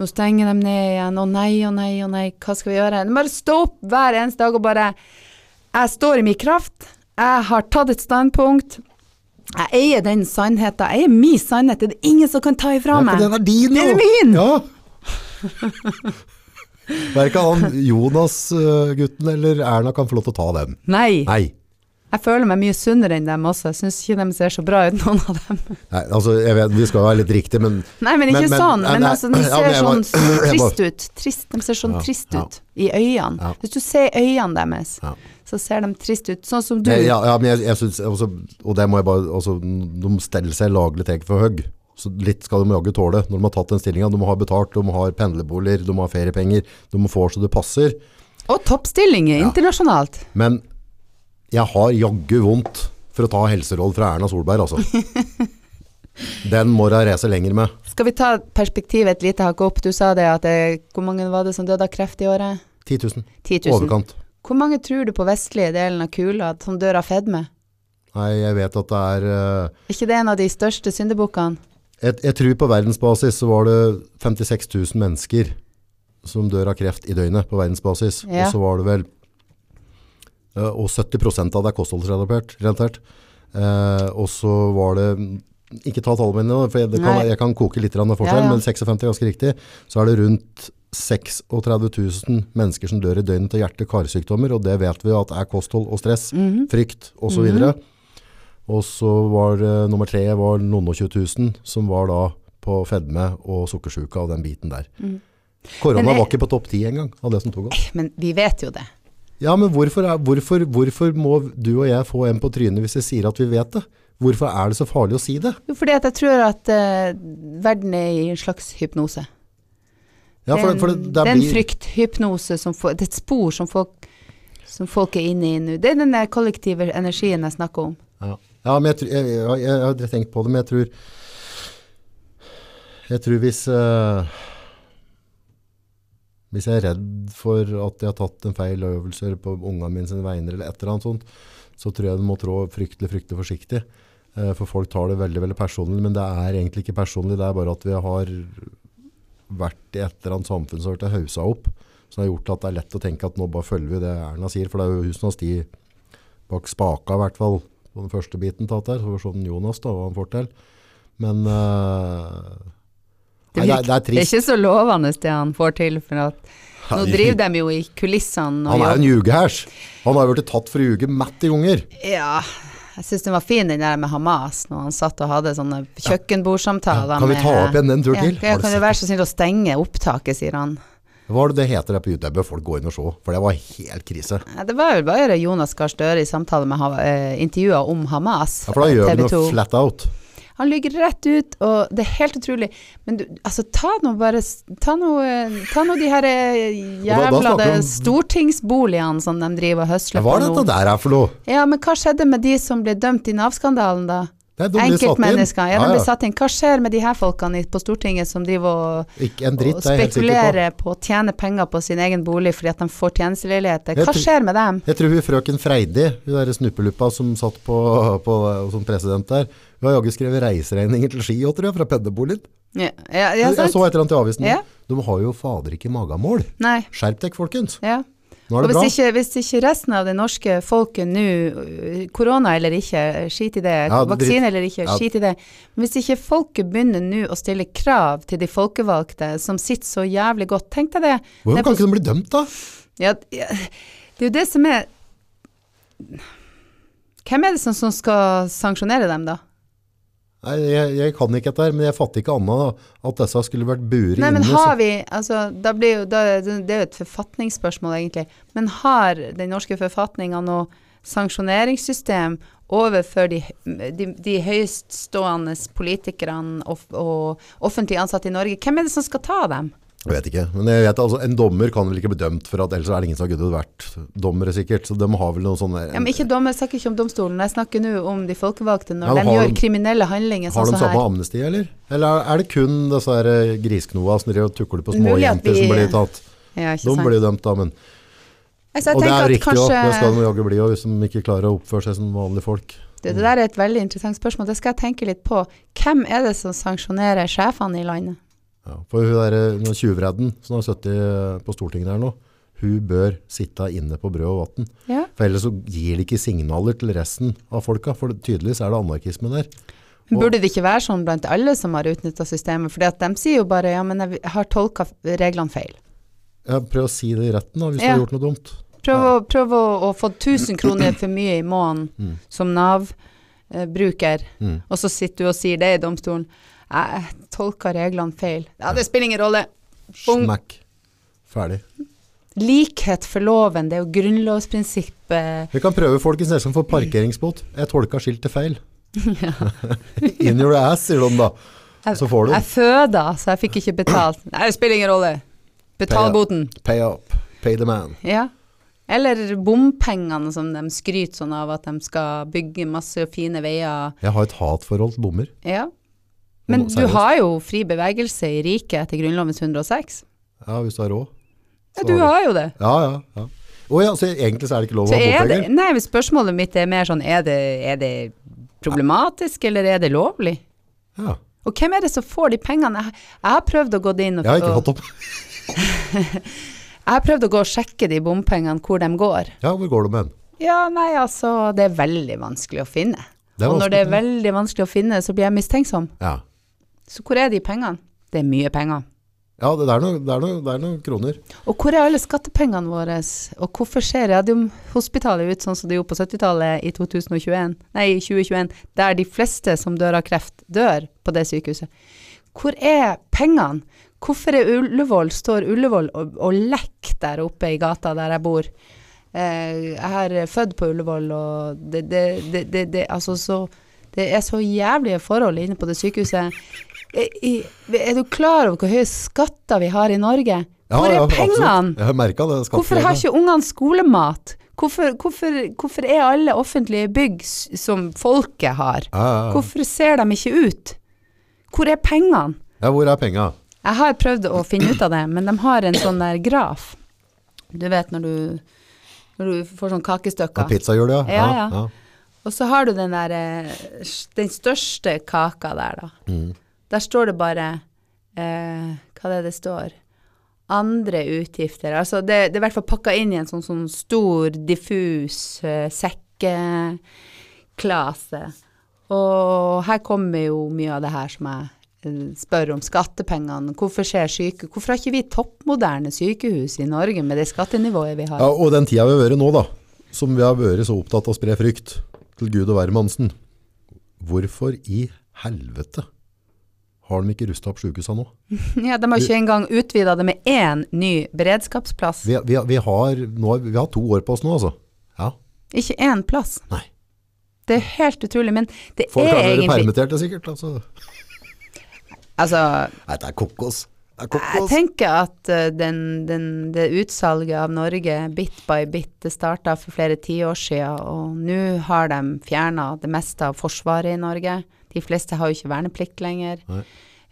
Nå stenger de ned igjen. Å nei, å nei, å nei. Hva skal vi gjøre? Bare stå opp hver eneste dag og bare Jeg står i min kraft. Jeg har tatt et standpunkt. Jeg eier den sannheten. Jeg eier min sannhet. Det er det ingen som kan ta ifra Ja, meg. den er din, Den er min! Ja. Verken han Jonas-gutten eller Erna kan få lov til å ta den. Nei. Nei. Jeg føler meg mye sunnere enn dem også. Jeg syns ikke de ser så bra ut, noen av dem. Nei, altså, jeg vet, vi skal være litt riktige, men Nei, men ikke Men- men- sånn. Men nei, altså, de ja, ser men jeg sånn var- trist ut. Trist, de ser sånn Ja, trist ja. ut i øynene. Ja. Hvis du ser øynene deres, Ja. Så ser de trist ut. Sånn som du. Nei, ja, ja, men jeg, jeg synes, også, Og det må jeg bare altså, De steller seg laglig teg for høy. Så litt skal de jaggu tåle når de har tatt den stillinga. De må ha betalt, de må ha pendlerboliger, de må ha feriepenger. De må få så det passer. Og toppstillinger Ja. internasjonalt. Men jeg har jaggu vondt for å ta helseråd fra Erna Solberg, altså. Den må jeg reise lenger med. Skal vi ta perspektivet et lite hakk opp? Du sa det at det, Hvor mange var det som døde av kreft i året? 10 000. 10 000. Overkant. Hvor mange tror du på vestlige delen av kula som dør av fedme? Nei, jeg vet at det er uh, Er ikke det en av de største syndebukkene? jeg, jeg tror på verdensbasis så var det 56 000 mennesker som dør av kreft i døgnet på verdensbasis. Ja. Og så var det vel uh, Og 70% av det er kostholdsrelatert. relatert. Eh, og så var det Ikke ta tallene mine, for jeg, kan, jeg kan koke litt forskjell, Ja, ja. men 56 er ganske riktig. Så er det rundt 36 000 mennesker som dør i døgnet til hjerte-karsykdommer, og det vet vi at er kosthold og stress, Mhm. frykt osv. videre. Og så var det, nummer tre var noen og 20 000 som var da på fedme og sukkersyke og den biten der. Mm. Korona jeg- var ikke på topp 10 engang av det som tok oss. Men vi vet jo det. Ja, men hvorfor, er, hvorfor, hvorfor må du og jeg få en på trynet hvis jeg sier at vi vet det? Hvorfor er det så farlig å si det? Jo, fordi jeg tror at uh, verden er i en slags hypnose. Ja, for, for det, det det en blir- frykthypnose som Det er et spor som folk, som folk er inne i nå. Det er den der kollektive energien jeg snakker om. Ja, ja men jeg, jeg, jeg, jeg har tenkt på det, men jeg tror Jeg tror hvis uh, Hvis jeg er redd for at jeg har tatt en feil øvelse på ungene mine sine vegne, eller et eller annet sånt, så tror jeg du må trå fryktelig, fryktelig forsiktig. Eh, for folk tar det veldig, veldig personlig, men det er egentlig ikke personlig. Det er bare at vi har vært i et eller annet samfunn som har blitt hausa opp, som har gjort at det er lett å tenke at nå bare følger vi det Erna sier, for det er jo hun som har sti bak spaka i hvert fall, på den første biten tatt der, så var det sånn Jonas da, hva han får til. Men uh, Det, nei, det, er, det er det er ikke så lovende det han får til, for at nå driver de jo i kulissene Han er jo en jobber. Han har jo blitt tatt for å ljuge mett i ganger. Ja, jeg syns den var fin, den der med Hamas, når han satt og hadde sånne kjøkkenbordsamtaler. Kan vi ta opp igjen en tur til? Ja, kan du være så snill å stenge opptaket, sier han. Hva er det det heter der på YouTube? Det bør folk gå inn og se, for det var helt krise. Ja, det var jo bare Jonas Gahr Støre i samtale med eh, intervjuer om Hamas. Ja, for da gjør vi noe flat out. Han lyver rett ut, og det er helt utrolig. Men du, altså, ta nå bare Ta nå, eh, ta nå de her eh, jævla de stortingsboligene som de driver og høsler Hva på er nå. dette der er for noe? Ja, men hva skjedde med de som ble dømt i Nav-skandalen, da? Er. Enkeltmennesker. Ja, de ble satt inn. Hva skjer med de her folkene på Stortinget som driver og, og er sikker på. spekulerer på å tjene penger på sin egen bolig fordi at de får tjenesteleiligheter? Hva skjer med dem? Jeg tror hun frøken Freidi, hun der snuppeluppa som satt på, på, som president der, hun har jaggu skrevet reiseregninger til Ski, òg, tror jeg, fra pendlerboligen. Ja, ja, ja Jeg så et eller annet i avisen. Ja. De har jo fader ikke magamål. Skjerp dere, folkens. Ja. Nå er Og hvis bra. ikke, hvis ikke resten av det norske folket nå, øh, korona eller ikke, skit i det, Ja, det vaksine eller ikke, Ja. skit i det. Men hvis ikke folket begynner nå å stille krav til de folkevalgte som sitter så jævlig godt, tenk deg det. Hvorfor kan ikke de bli dømt, da? Ja, ja, det er jo det som er Hvem er det som, som skal sanksjonere dem, da? Nei, jeg, jeg kan ikke dette her, men jeg fatter ikke annet at disse skulle vært buret Nei, men har vi altså, da blir jo, da, Det er jo et forfatningsspørsmål, egentlig. Men har den norske forfatninga noe sanksjoneringssystem overfor de, de, de høyeststående politikerne og, og offentlig ansatte i Norge? Hvem er det som skal ta dem? Jeg vet ikke, men jeg vet altså, en dommer kan vel ikke bli dømt for at ellers er det ingen som har guddet vært dommere sikkert, så de har vel noen sånne der- Ja, men ikke dommer, jeg snakker ikke om domstolen. Jeg snakker nå om de folkevalgte når Ja, de gjør kriminelle handlinger Har sånn de som samme amnesti, eller? Eller er det kun disse her eh, grisknoa som driver og tukler på småjenter vi- som blir tatt? Ja, De sant? blir dømt da, men Altså, Og det er riktig òg, kanskje- det skal de jaggu bli òg, hvis de ikke klarer å oppføre seg som vanlige folk. Det, det der er et veldig interessant spørsmål. Det skal jeg tenke litt på. Hvem er det som sanksjonerer sjefene i landet? Ja, for hun der eh, tjuvredden som har sittet eh, på Stortinget her nå, hun bør sitte inne på brød og vatten. Ja. For ellers så gir det ikke signaler til resten av folka, for tydeligvis er det anarkisme der. Og- Burde det ikke være sånn blant alle som har utnytta systemet? For de sier jo bare ja, men jeg har tolka reglene feil. Ja, prøv å si det i retten da, hvis Ja. du har gjort noe dumt. Prøv, å, prøv å, å få 1000 kroner for mye i måneden Mm. som Nav-bruker, Mm. og så sitter du og sier det i domstolen. Jeg tolka reglene feil. Ja, det spiller ingen rolle. Bong. Smack. Ferdig. Likhet for loven, det er jo grunnlovsprinsippet. Vi kan prøve folkens neste gang for parkeringsbot. Jeg tolka skiltet feil. In your ass, sier de da. Så får du Jeg føda, så jeg fikk ikke betalt. Nei, det spiller ingen rolle. Betal boten. pay up, pay the man. Ja. Eller bompengene som de skryter sånn av at de skal bygge masse fine veier. Jeg har et hatforhold til bommer. Ja. Men du har jo fri bevegelse i riket etter Grunnlovens 106. Ja, hvis du har råd. Ja, du har jo det. Ja, ja, ja. Å ja, så egentlig så er det ikke lov å ha er bompenger? nei, men spørsmålet mitt er mer sånn, er det, er det problematisk, eller er det lovlig? Ja. Og hvem er det som får de pengene? Jeg, jeg har prøvd å gå inn og, Jeg har ikke fått opp. jeg har prøvd å gå og sjekke de bompengene, hvor de går. Ja, hvor går de den? Ja, nei, altså, det er veldig vanskelig å finne. Og når det er veldig vanskelig å finne, så blir jeg mistenksom. Ja. Så hvor er de pengene? Det er mye penger. Ja, det er noen det er noe, det er noen kroner. Og hvor er alle skattepengene våre? Og hvorfor ser Radiumhospitalet ut sånn som det gjorde på 70-tallet i 2021, nei, i 2021, der de fleste som dør av kreft, dør på det sykehuset? Hvor er pengene? Hvorfor er Ullevål, står Ullevål og, og lekker der oppe i gata der jeg bor? Eh, jeg er født på Ullevål, og det, det, det, det, altså så, det er så jævlige forhold inne på det sykehuset. I, er du klar over hvor høye skatter vi har i Norge? Hvor er pengene? Hvorfor har ikke ungene skolemat? Hvorfor, hvorfor, hvorfor er alle offentlige bygg som folket har? ja, ja, ja. Hvorfor ser de ikke ut? Hvor er pengene? ja, hvor er penga? Jeg har prøvd å finne ut av det, men de har en sånn der graf. Du vet når du, når du får sånn Ja, kakestykker. Pizzahjul, ja. Ja, ja. ja. Og så har du den der eh, Den største kaka der, da. Mm. Der står det bare eh, Hva er det det står? Andre utgifter. Altså det, det er i hvert fall pakka inn i en sånn, sånn stor, diffus eh, sekkeklase. Og her kommer jo mye av det her som jeg eh, spør om. Skattepengene. Hvorfor skjer syke... Hvorfor har ikke vi toppmoderne sykehus i Norge med det skattenivået vi har? Ja, og den tida vi har vært nå, da, som vi har vært så opptatt av å spre frykt til Gud og hvermannsen, hvorfor i helvete har de ikke rusta opp sykehusene nå? Ja, De har ikke engang utvida det med én ny beredskapsplass. Vi, vi, vi, har, nå, vi har to år på oss nå, altså. Ja. Ikke én plass. Nei. Det er helt utrolig, men det Folk er har vært permittert, permitterte sikkert. Altså. Altså, Nei, det er kokos. Det er jeg tenker at eh, den, den, det utsalget av Norge bit by bit, det starta for flere tiår siden, og nå har de fjerna det meste av forsvaret i Norge. De fleste har jo ikke verneplikt lenger.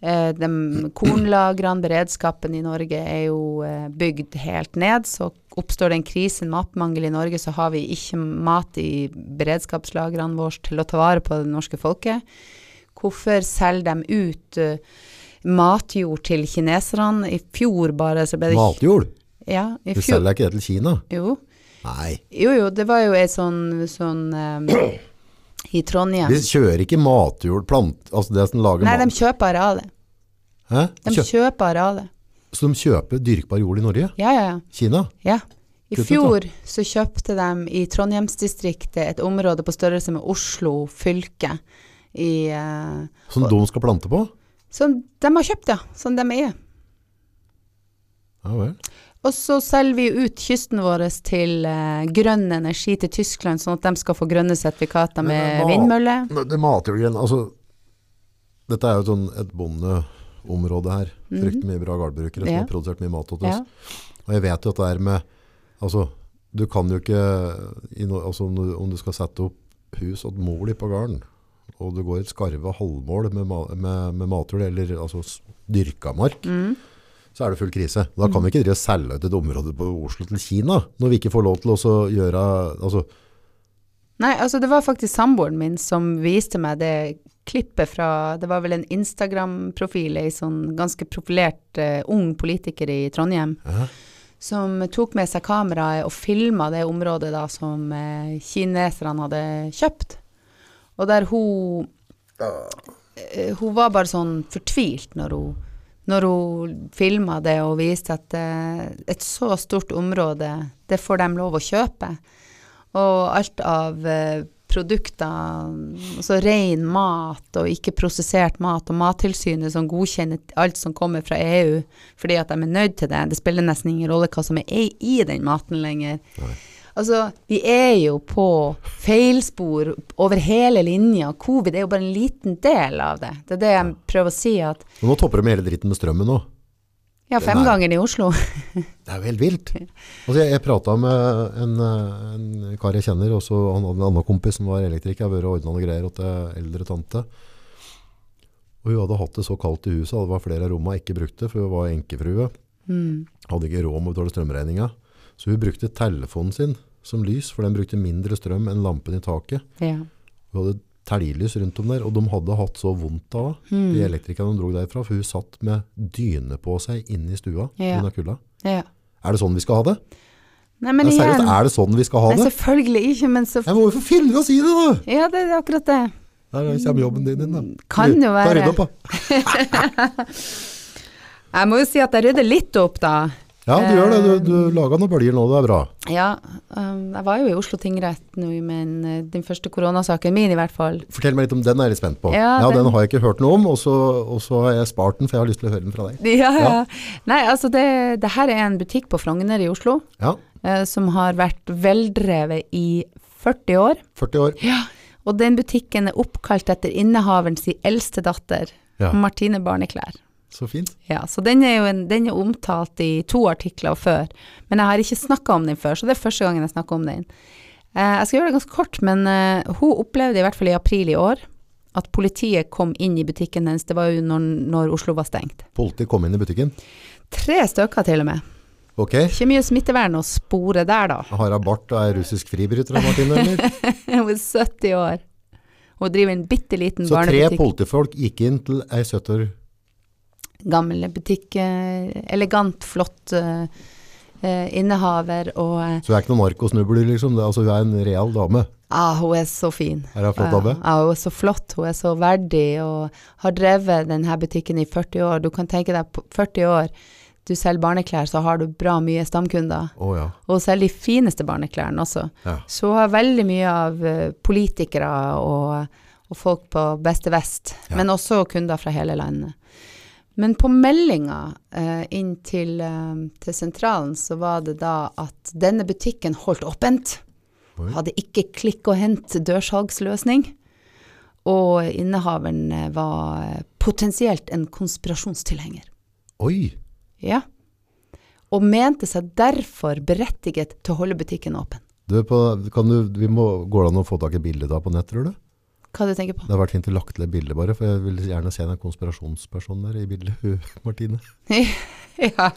Eh, de kornlagrene, beredskapen i Norge er jo eh, bygd helt ned, så oppstår det en krise, en matmangel i Norge, så har vi ikke mat i beredskapslagrene våre til å ta vare på det norske folket. Hvorfor selger de ut uh, matjord til kineserne? I fjor bare så ble det Matjord? Ja, i fjor. Du selger ikke det til Kina? Jo. Nei. jo, jo, det var jo ei sånn, sånn eh, i Trondheim. De kjører ikke matjord, plant, altså det som lager Nei, de kjøper arealet. Hæ? De Kjø kjøper arealet. så de kjøper dyrkbar jord i Norge? Ja, ja, ja. Kina? Ja. I Kutt ut, fjor så kjøpte de i Trondheimsdistriktet et område på størrelse med Oslo fylke. I, uh, Som de skal plante på? som de har kjøpt, ja. Som de eier. Ja vel. Og så selger vi ut kysten vår til eh, grønn energi til Tyskland, sånn at de skal få grønne sertifikater med vindmølle. Det mater Det matjordgreiene, altså Dette er jo sånn et bondeområde her. Fryktelig mye bra gårdbrukere som Mhm. Ja. har produsert mye mat til Ja. Og jeg vet jo at det er med Altså, du kan jo ikke i no, altså, om, du, om du skal sette opp hus og mor di på gården, og du går et skarve halvmål med, med, med matjord, eller altså dyrka mark, Mm. Så er det full krise. Da kan vi ikke drive og selge ut et område på Oslo til Kina, når vi ikke får lov til å gjøre altså, Nei, altså det var faktisk samboeren min som viste meg det klippet fra Det var vel en Instagram-profil, ei sånn ganske profilert uh, ung politiker i Trondheim, Ja. som tok med seg kameraet og filma det området da som uh, kineserne hadde kjøpt. Og der hun uh, Hun var bare sånn fortvilt når hun når hun filma det og viste at eh, et så stort område, det får de lov å kjøpe. Og alt av eh, produkter, altså ren mat og ikke prosessert mat, og Mattilsynet som godkjenner alt som kommer fra EU fordi at de er nødt til det. Det spiller nesten ingen rolle hva som er i den maten lenger. Altså, vi er jo på feilspor over hele linja. Covid er jo bare en liten del av det. Det er det jeg prøver å si, at nå topper de hele dritten med strømmen nå. ja, fem ganger i Oslo. Det er jo helt vilt. Altså, jeg jeg prata med en, en kar jeg kjenner, og han hadde en annen kompis som var elektriker. Jeg har vært og ordna noe greier til eldre tante. Og hun hadde hatt det så kaldt i huset, det var flere av rommene ikke brukte, for hun var enkefrue. Mm. Hadde ikke råd med å betale strømregninga. Så hun brukte telefonen sin som lys, for den brukte mindre strøm enn lampen i taket. Ja. Vi hadde teljelys rundt om der, og de hadde hatt så vondt av det, Mm. de elektrikerne dro derfra, for hun satt med dyne på seg inne i stua Ja. kulda. ja. Er det sånn vi skal ha det? Nei, men Nei, seriøst, igjen er det sånn vi skal ha Nei, det? selvfølgelig ikke, men så Jeg må jo for fille å si det, da! Ja, det er akkurat det. Der kommer jobben din inn, da. Kan jo Ta være. rydde opp, da. Jeg må jo si at jeg rydder litt opp, da. Ja, du gjør det. Du, du laga noen bølger nå, det er bra. Ja, um, jeg var jo i Oslo tingrett nå, men eh, den første koronasaken min i hvert fall. Fortell meg litt om den, er jeg spent på. Ja, Ja, den, den- har jeg ikke hørt noe om, og så, og så har jeg spart den, for jeg har lyst til å høre den fra deg. Ja, ja. Ja. Nei, altså det, det her er en butikk på Frogner i Oslo, Ja, eh, som har vært veldrevet i 40 år. 40 år. Ja. Og den butikken er oppkalt etter innehaverens eldste datter, Martine Barneklær. Så fint. Ja, så den er jo en, den er omtalt i to artikler før, men jeg har ikke snakka om den før, så det er første gangen jeg snakker om den. Eh, jeg skal gjøre det ganske kort, men eh, hun opplevde i hvert fall i april i år at politiet kom inn i butikken hennes, det var jo når, når Oslo var stengt. Politiet kom inn i butikken. Tre stykker til og med. Ok. Ikke mye smittevern å spore der da. Har hun bart og er russisk fribryter, Martine, eller? Hun er 70 år. Hun driver en bitte liten Så tre politifolk gikk inn til ei 70 år Gammel butikk, elegant, flott eh, eh, innehaver, og eh, Så hun er ikke noen narkosnubler, liksom. Det, altså, hun er en real dame. ah, hun er så fin. Er hun flott dame? Ja, hun er så flott, hun er så verdig og har drevet denne butikken i 40 år. Du kan tenke deg på 40 år, du selger barneklær, så har du bra mye stamkunder. Å ja. Og hun selger de fineste barneklærne også. ja. Så hun har veldig mye av politikere og, og folk på beste vest, Ja. men også kunder fra hele landet. Men på meldinga eh, inn til, eh, til sentralen så var det da at denne butikken holdt åpent. Oi. Hadde ikke klikk og hent dørsalgsløsning. Og innehaveren eh, var eh, potensielt en konspirasjonstilhenger. Oi! Ja. Og mente seg derfor berettiget til å holde butikken åpen. Du, på, kan du, vi må, går det an å få tak i bildet da på nett, tror du? Hva du tenker på? Det hadde vært fint å lagt til et bilde bare, for jeg vil gjerne se den konspirasjonspersonen der i bildet, Martine. ja.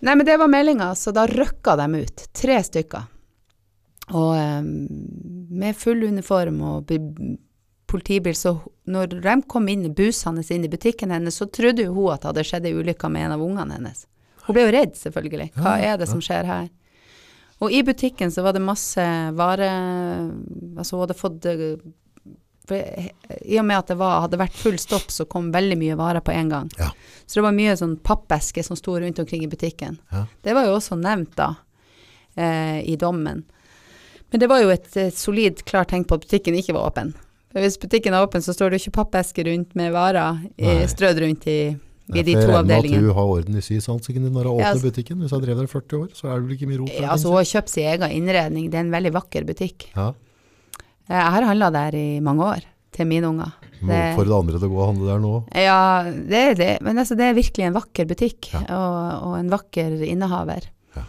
Nei, men det var meldinga, så da røkka de ut. Tre stykker. Og um, med full uniform og bi- politibil, så når de kom inn busende inn i butikken hennes, så trodde jo hun at det hadde skjedd ei ulykke med en av ungene hennes. Hun ble jo redd, selvfølgelig. Hva er det som skjer her? Og i butikken så var det masse vare Altså hun hadde fått eh, I og med at det var, hadde vært full stopp, så kom veldig mye varer på en gang. Ja. Så det var mye sånn pappesker som sto rundt omkring i butikken. Ja. Det var jo også nevnt da, eh, i dommen. Men det var jo et, et solid, klart tegn på at butikken ikke var åpen. For hvis butikken er åpen, så står det jo ikke pappesker rundt med varer i, strødd rundt i, i de to avdelingene. At du har orden i sysansikken din når du åpner butikken. Hvis jeg har drevet der i 40 år, så er det vel ikke mye rot der. Ja, altså hun har kjøpt sin egen innredning. Det er en veldig vakker butikk. ja. Eh, Jeg har handla der i mange år, til mine unger. Må Det- oppfordre andre til å gå og handle der nå. Ja, det er det. Men altså, det er virkelig en vakker butikk, Ja. og, og en vakker innehaver. Ja.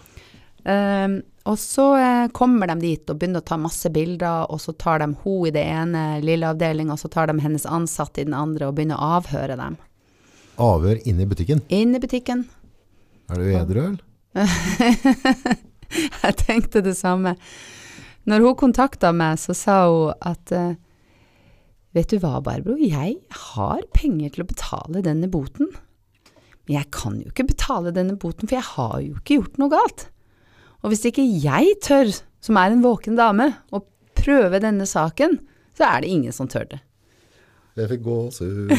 Um, og så eh, kommer de dit og begynner å ta masse bilder, og så tar de hun i det ene lille avdelinga, og så tar de hennes ansatte i den andre og begynner å avhøre dem. Avhør inne i butikken. Inne i butikken. Er du edru, eller? Jeg tenkte det samme. Når hun kontakta meg, så sa hun at eh, Vet du hva, Barbro, jeg har penger til å betale denne boten. Men jeg kan jo ikke betale denne boten, for jeg har jo ikke gjort noe galt. Og hvis ikke jeg tør, som er en våken dame, å prøve denne saken, så er det ingen som tør det. Jeg fikk gåsehud.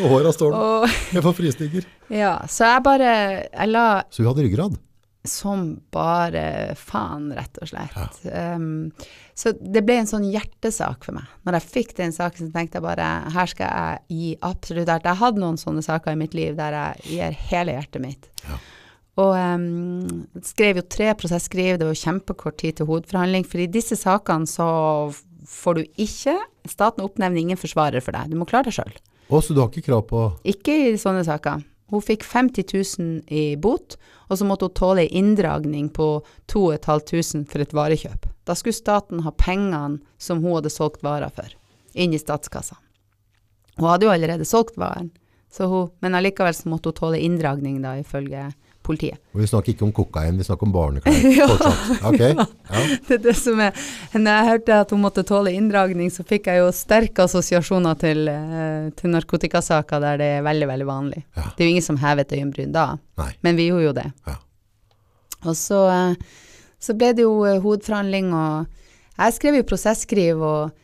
Og håra står nå. Jeg får frysninger. ja, så jeg bare Jeg la Så hun hadde ryggrad. Som bare faen, rett og slett. Um, så det ble en sånn hjertesak for meg. Når jeg fikk den saken, så tenkte jeg bare her skal jeg gi absolutt alt. Jeg hadde noen sånne saker i mitt liv der jeg gir hele hjertet mitt. Ja. Og um, skrev jo tre prosesskriv, det var jo kjempekort tid til hovedforhandling. For i disse sakene så får du ikke Staten oppnevner ingen forsvarer for deg. Du må klare deg sjøl. Så du har ikke krav på Ikke i sånne saker. Hun fikk 50 000 i bot, og så måtte hun tåle en inndragning på 2500 for et varekjøp. Da skulle staten ha pengene som hun hadde solgt varer for, inn i statskassa. Hun hadde jo allerede solgt varen, hun, men allikevel så måtte hun tåle inndragning, da, ifølge politiet. Og vi snakker ikke om kokain, vi snakker om barneklær. Ja. Fortsatt. Ok. Ja. Det er det som er Når jeg hørte at hun måtte tåle inndragning, så fikk jeg jo sterke assosiasjoner til, eh, til narkotikasaker der det er veldig, veldig vanlig. Ja. Det er jo ingen som hever et øyenbryn da, Nei. men vi gjorde jo det. Ja. Og så, eh, så ble det jo eh, hovedforhandling, og jeg skrev jo prosesskriv og,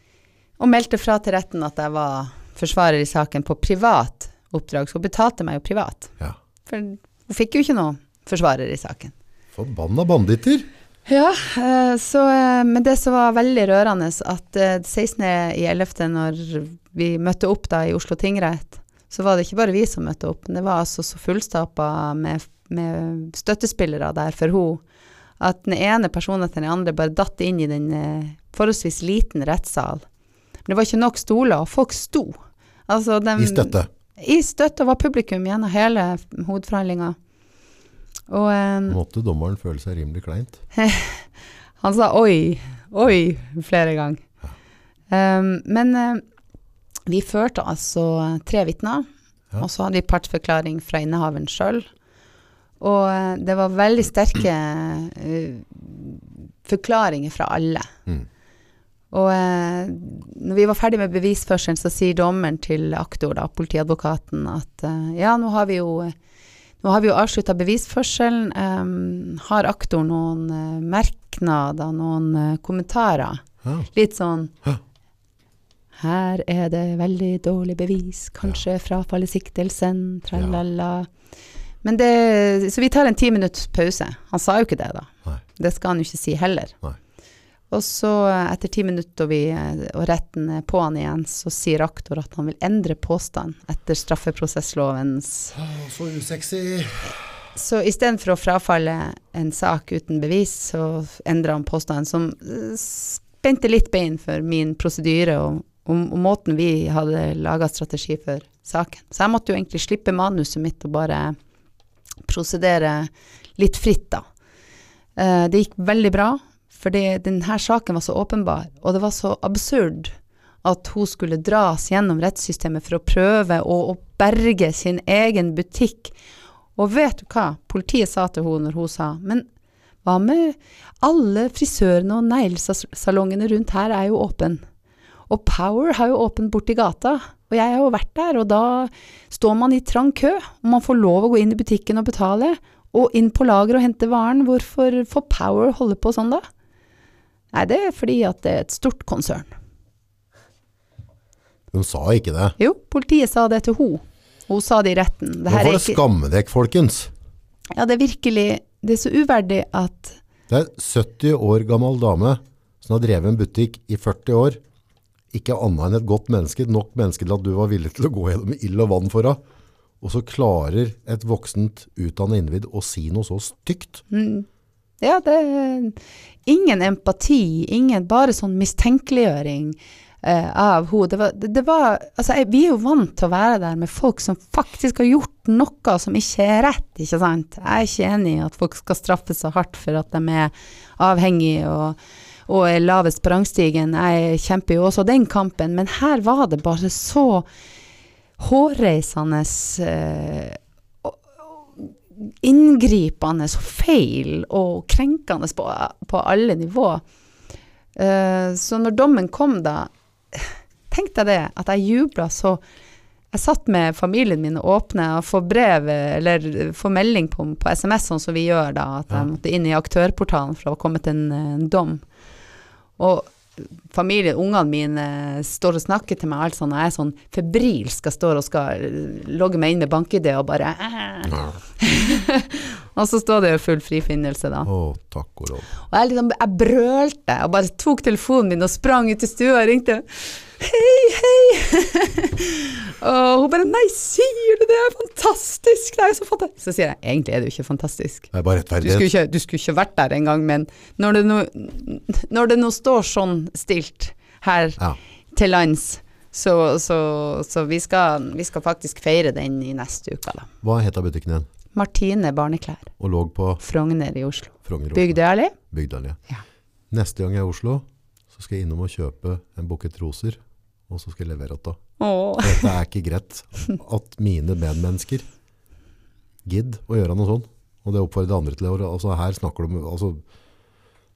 og meldte fra til retten at jeg var forsvarer i saken på privat oppdrag, så hun betalte meg jo privat. ja. For hun fikk jo ikke noe forsvarer i saken. Forbanna banditter. Ja, eh, så, eh, men det som var veldig rørende, at eh, 16.11., når vi møtte opp da i Oslo tingrett, så var det ikke bare vi som møtte opp, men det var altså så fullstappa med, med støttespillere der for hun, at den ene personen etter den andre bare datt inn i den eh, forholdsvis liten rettssal. Men det var ikke nok stoler, og folk sto. Altså, de, I støtte. I støtte var publikum gjennom hele hovedforhandlinga. Og eh, Måtte dommeren føle seg rimelig kleint. han sa oi, oi flere ganger. Um, men eh, vi førte altså tre vitner, Ja. og så hadde vi partsforklaring fra innehaveren sjøl. Og eh, det var veldig sterke eh, forklaringer fra alle. Mm. Og eh, når vi var ferdig med bevisførselen, så sier dommeren til aktor, da, politiadvokaten, at eh, ja, nå har vi jo nå har vi jo avslutta bevisførselen. Um, har aktor noen uh, merknader, noen uh, kommentarer? Ja. Litt sånn Ja. Her er det veldig dårlig bevis, kanskje frafall i siktelsen, tralala. Men det Så vi tar en ti minutts pause. Han sa jo ikke det, da. Nei. Det skal han jo ikke si heller. Nei. Og så, eh, etter ti minutter og, vi, eh, og retten er på han igjen, så sier aktor at han vil endre påstand etter straffeprosesslovens Så usexy. Så istedenfor å frafalle en sak uten bevis, så endra han påstanden, som eh, spente litt bein for min prosedyre og, og, og måten vi hadde laga strategi for saken. Så jeg måtte jo egentlig slippe manuset mitt og bare prosedere litt fritt, da. Det gikk veldig bra, fordi denne saken var så åpenbar, og det var så absurd at hun skulle dras gjennom rettssystemet for å prøve å, å berge sin egen butikk. Og vet du hva politiet sa til henne når hun sa Men hva med alle frisørene og neglesalongene rundt her er jo åpne. Og Power har jo åpent borti gata, og jeg har jo vært der, og da står man i trang kø, og man får lov å gå inn i butikken og betale, og inn på lager og hente varen. Hvorfor får Power holde på sånn da? Nei, det er fordi at det er et stort konsern. Hun sa ikke det. Jo, politiet sa det til hun. Hun sa det i retten. Det Nå får du ikke skamme dere, folkens. Ja, det er virkelig Det er så uverdig at Det er 70 år gammel dame som har drevet en butikk i 40 år. Ikke annet enn et godt menneske, nok menneske til at du var villig til å gå gjennom ild og vann for henne. Og så klarer et voksent, utdannet individ å si noe så stygt. mm, Ja, det er ingen empati, ingen bare sånn mistenkeliggjøring eh, av henne. Det var, det, det var Altså, vi er jo vant til å være der med folk som faktisk har gjort noe som ikke er rett, ikke sant. Jeg er ikke enig i at folk skal straffes så hardt for at de er avhengige og, og er lavest på rangstigen. Jeg kjemper jo også den kampen, men her var det bare så hårreisende eh, inngripende og feil og krenkende på, på alle nivå. Uh, så når dommen kom da, tenkte jeg det, at jeg jubla så Jeg satt med familien min og åpna og får brev, eh, eller får melding på, på SMS, sånn som vi gjør da, at jeg måtte inn i aktørportalen for å komme til en, en dom. Og familien, ungene mine, står og snakker til meg alt sånn, og jeg er sånn febril skal stå og skal logge meg inn med bank-ID og bare Og så står det jo full frifinnelse, da. Å, takk og lov. Og jeg, liksom, jeg brølte og bare tok telefonen min og sprang ut i stua og ringte. Hei, hei! og hun bare Nei, sier du det? er fantastisk! Det er jo så fantastisk. Så sier jeg egentlig er det jo ikke fantastisk. Det er bare Du skulle ikke, du skulle ikke vært der engang, men når det, nå, når det nå står sånn stilt her Ja. til lands, så, så, så vi, skal, vi skal faktisk feire den i neste uke, da. Hva heter butikken igjen? Martine Barneklær. Og lå på Frogner i Oslo. Frogner. Oslo. Bygdøyallé? Ja. Neste gang jeg er i Oslo, så skal jeg innom og kjøpe en bukett roser, og så skal jeg levere det. Dette er ikke greit at mine medmennesker gidder å gjøre noe sånn. Og det oppfordrer andre til å gjøre. Altså, her snakker du om altså,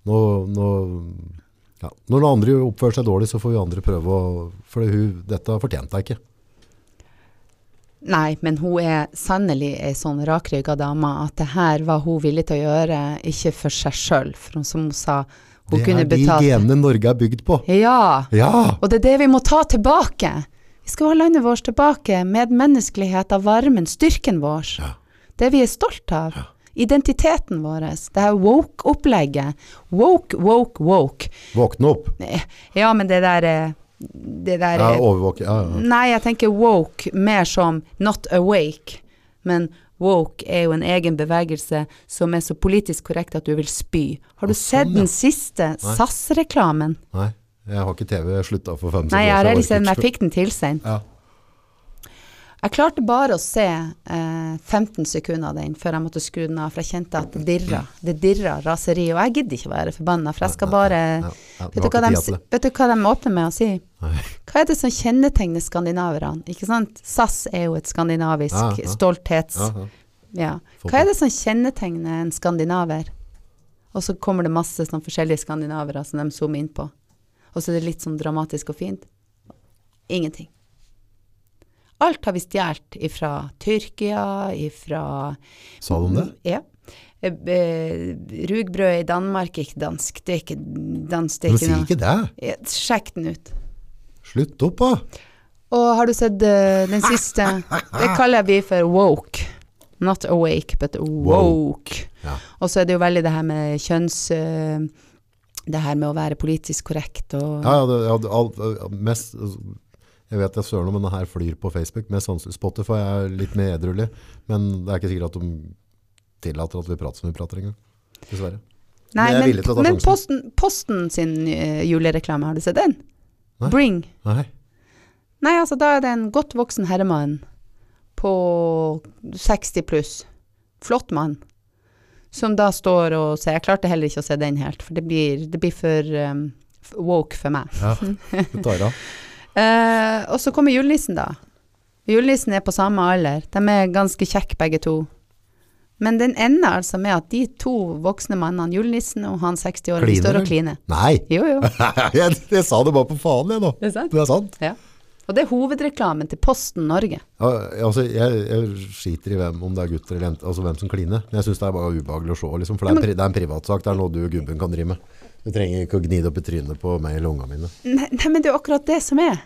nå, nå, ja. Når noen andre oppfører seg dårlig, så får vi andre prøve å For hun, dette fortjente jeg ikke. Nei, men hun er sannelig ei sånn rakrygga dame at det her var hun villig til å gjøre, ikke for seg sjøl, for som hun sa, hun det er de genene Norge er bygd på. Ja, Ja! og det er det vi må ta tilbake. Vi skal ha landet vårt tilbake, medmenneskelighet av varmen, styrken vår. Ja. Det vi er stolt av. Identiteten vår. Det her woke-opplegget. Woke, woke, woke. Våkne opp. Ja, men det der eh, Det der Ja, eh, overvåke. Ja, ja. Nei, jeg tenker woke mer som not awake. Men woke er jo en egen bevegelse som er så politisk korrekt at du vil spy. Har du Å, sett sånn, ja. den siste SAS-reklamen? Nei, jeg har ikke TV. Jeg slutta for fem Nei, jeg har siden, heller jeg, sett den, jeg fikk den tilsendt. Ja. Jeg klarte bare å se eh, 15 sekunder av den før jeg måtte skru den av, for jeg kjente at det dirra. Det dirra raseri, og jeg gidder ikke være forbanna, for jeg skal bare Ja, ja, vet, du hva de, vet du hva åpner med å si? Nei. Hva er det som kjennetegner skandinaverne? Ikke sant? SAS er jo et skandinavisk Ja, stolthets... Ja. Hva er det som kjennetegner en skandinaver? Og så kommer det masse sånn forskjellige skandinavere som de zoomer inn på. Og så er det litt sånn dramatisk og fint. Ingenting. Alt har vi stjålet ifra Tyrkia, ifra Sa de det? Ja. Eh, eh, Rugbrød i Danmark er ikke dansk. Det er ikke dansk. Det er Men ikke si ikke det. Ja, Sjekk den ut. Slutt opp, da. Og har du sett uh, den siste? Det kaller vi for woke. Not awake, but woke. Ja. Og så er det jo veldig det her med kjønns... Uh, det her med å være politisk korrekt og Ja, ja, det, ja, det, ja, mest, jeg vet jeg søren om denne her flyr på Facebook. Mest sannsynlig Spotify er litt mer edruelig, men det er ikke sikkert at de tillater at vi prater som vi prater engang. Dessverre. Nei, men, ta men posten, posten sin uh, julereklame, har du sett den? Nei. Bring. Nei. Nei, altså da er det en godt voksen herremann på 60 pluss. Flott mann. Som da står og ser Jeg klarte heller ikke å se den helt, for det blir, det blir for um, woke for meg. Ja, du tar av. Eh, og så kommer julenissen, da. Julenissen er på samme alder. De er ganske kjekke begge to. Men den ender altså med at de to voksne mannene, julenissen og han 60-åringen, står og kliner. Nei! Jo, jo. jeg, jeg sa det bare på faen, jeg nå. Det er sant. Det er sant. Ja. Og det er hovedreklamen til Posten Norge. Ja, altså, jeg, jeg skiter i hvem, om det er gutter eller jenter, altså hvem som kliner. Jeg synes det er bare ubehagelig å se, liksom, for det er, en pri- det er en privatsak. Det er noe du og gubben kan drive med. Du trenger ikke å gni det opp i trynet på meg eller ungene mine. Nei, nei, men det er jo akkurat det som er.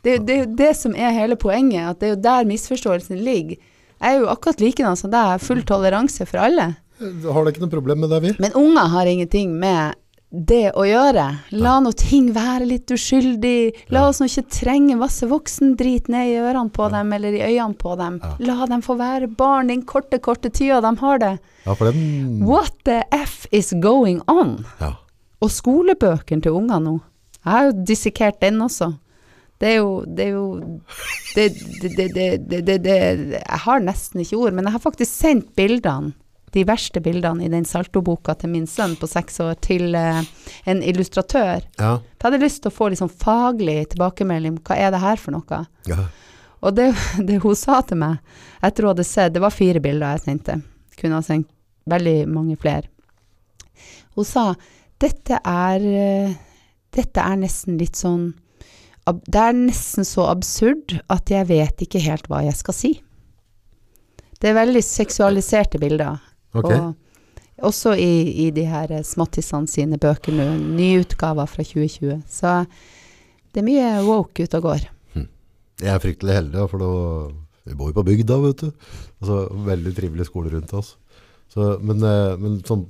Det, er det er jo det som er hele poenget, at det er jo der misforståelsen ligger. Jeg er jo akkurat likedan som deg, full toleranse for alle. Har du ikke noe problem med det, vi? Men unger har ingenting med det å gjøre. La nå ting være litt uskyldig. La oss nå ikke trenge masse voksendrit ned i ørene på dem eller i øynene på dem. La dem få være barn den korte, korte tida de har det. Ja, for den What the F is going on? Ja. Og skolebøkene til unger nå. Jeg har jo dissekert den også. Det er jo Det er jo det, det, det, det, det, det, det Jeg har nesten ikke ord, men jeg har faktisk sendt bildene, de verste bildene i den saltoboka til min sønn på seks år, til eh, en illustratør. Ja. Jeg hadde lyst til å få sånn faglig tilbakemelding. Hva er det her for noe? ja. Og det, det hun sa til meg etter hun hadde sett Det var fire bilder jeg sendte. Kunne ha sendt veldig mange flere. Hun sa dette er eh, Dette er nesten litt sånn Det er nesten så absurd at jeg vet ikke helt hva jeg skal si. Det er veldig seksualiserte bilder. Ok. Og også i, i de her eh, smattisene sine bøker nå, nyutgaver fra 2020. Så det er mye woke ute og går. Jeg er fryktelig heldig, for da, vi bor jo på bygda, vet du. Altså, veldig trivelig skole rundt oss. Så, men eh, men sånn,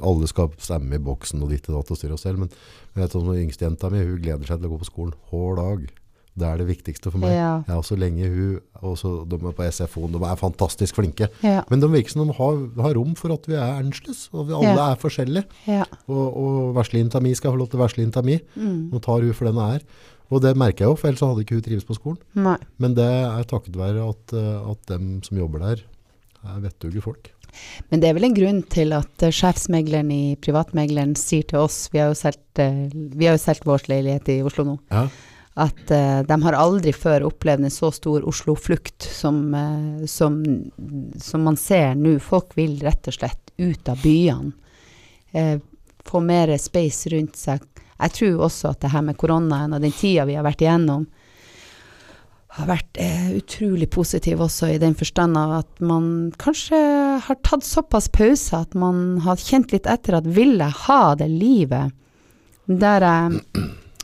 alle skal stemme i boksen og ditt og datt og styre oss selv. Men jeg vet sånn, yngste jenta mi, hun gleder seg til å gå på skolen hver dag. Det er det viktigste for meg. Ja. Ja, så lenge hun, og så de er på SFO, de er fantastisk flinke. Ja. Men de virker som de har, har rom for at vi er ernstløs, og vi alle Ja. er forskjellige. ja. Og, og veslejenta mi skal få lov til veslejenta mi. Mm. Nå tar hun for den hun er. Og det merker jeg jo, for ellers hadde ikke hun trives på skolen. Nei. Men det er takket være at, eh, at dem som jobber der, er vettuge folk. Men det er vel en grunn til at eh, sjefsmegleren i Privatmegleren sier til oss, vi har jo solgt, eh, vi har jo solgt vår leilighet i Oslo nå, Ja. At uh, de har aldri før opplevd en så stor Oslo-flukt som, uh, som, som man ser nå. Folk vil rett og slett ut av byene. Uh, få mer space rundt seg. Jeg tror også at det her med koronaen og den tida vi har vært igjennom, har vært utrolig positiv også i den forstand av at man kanskje har tatt såpass pause at man har kjent litt etter at vil jeg ha det livet der jeg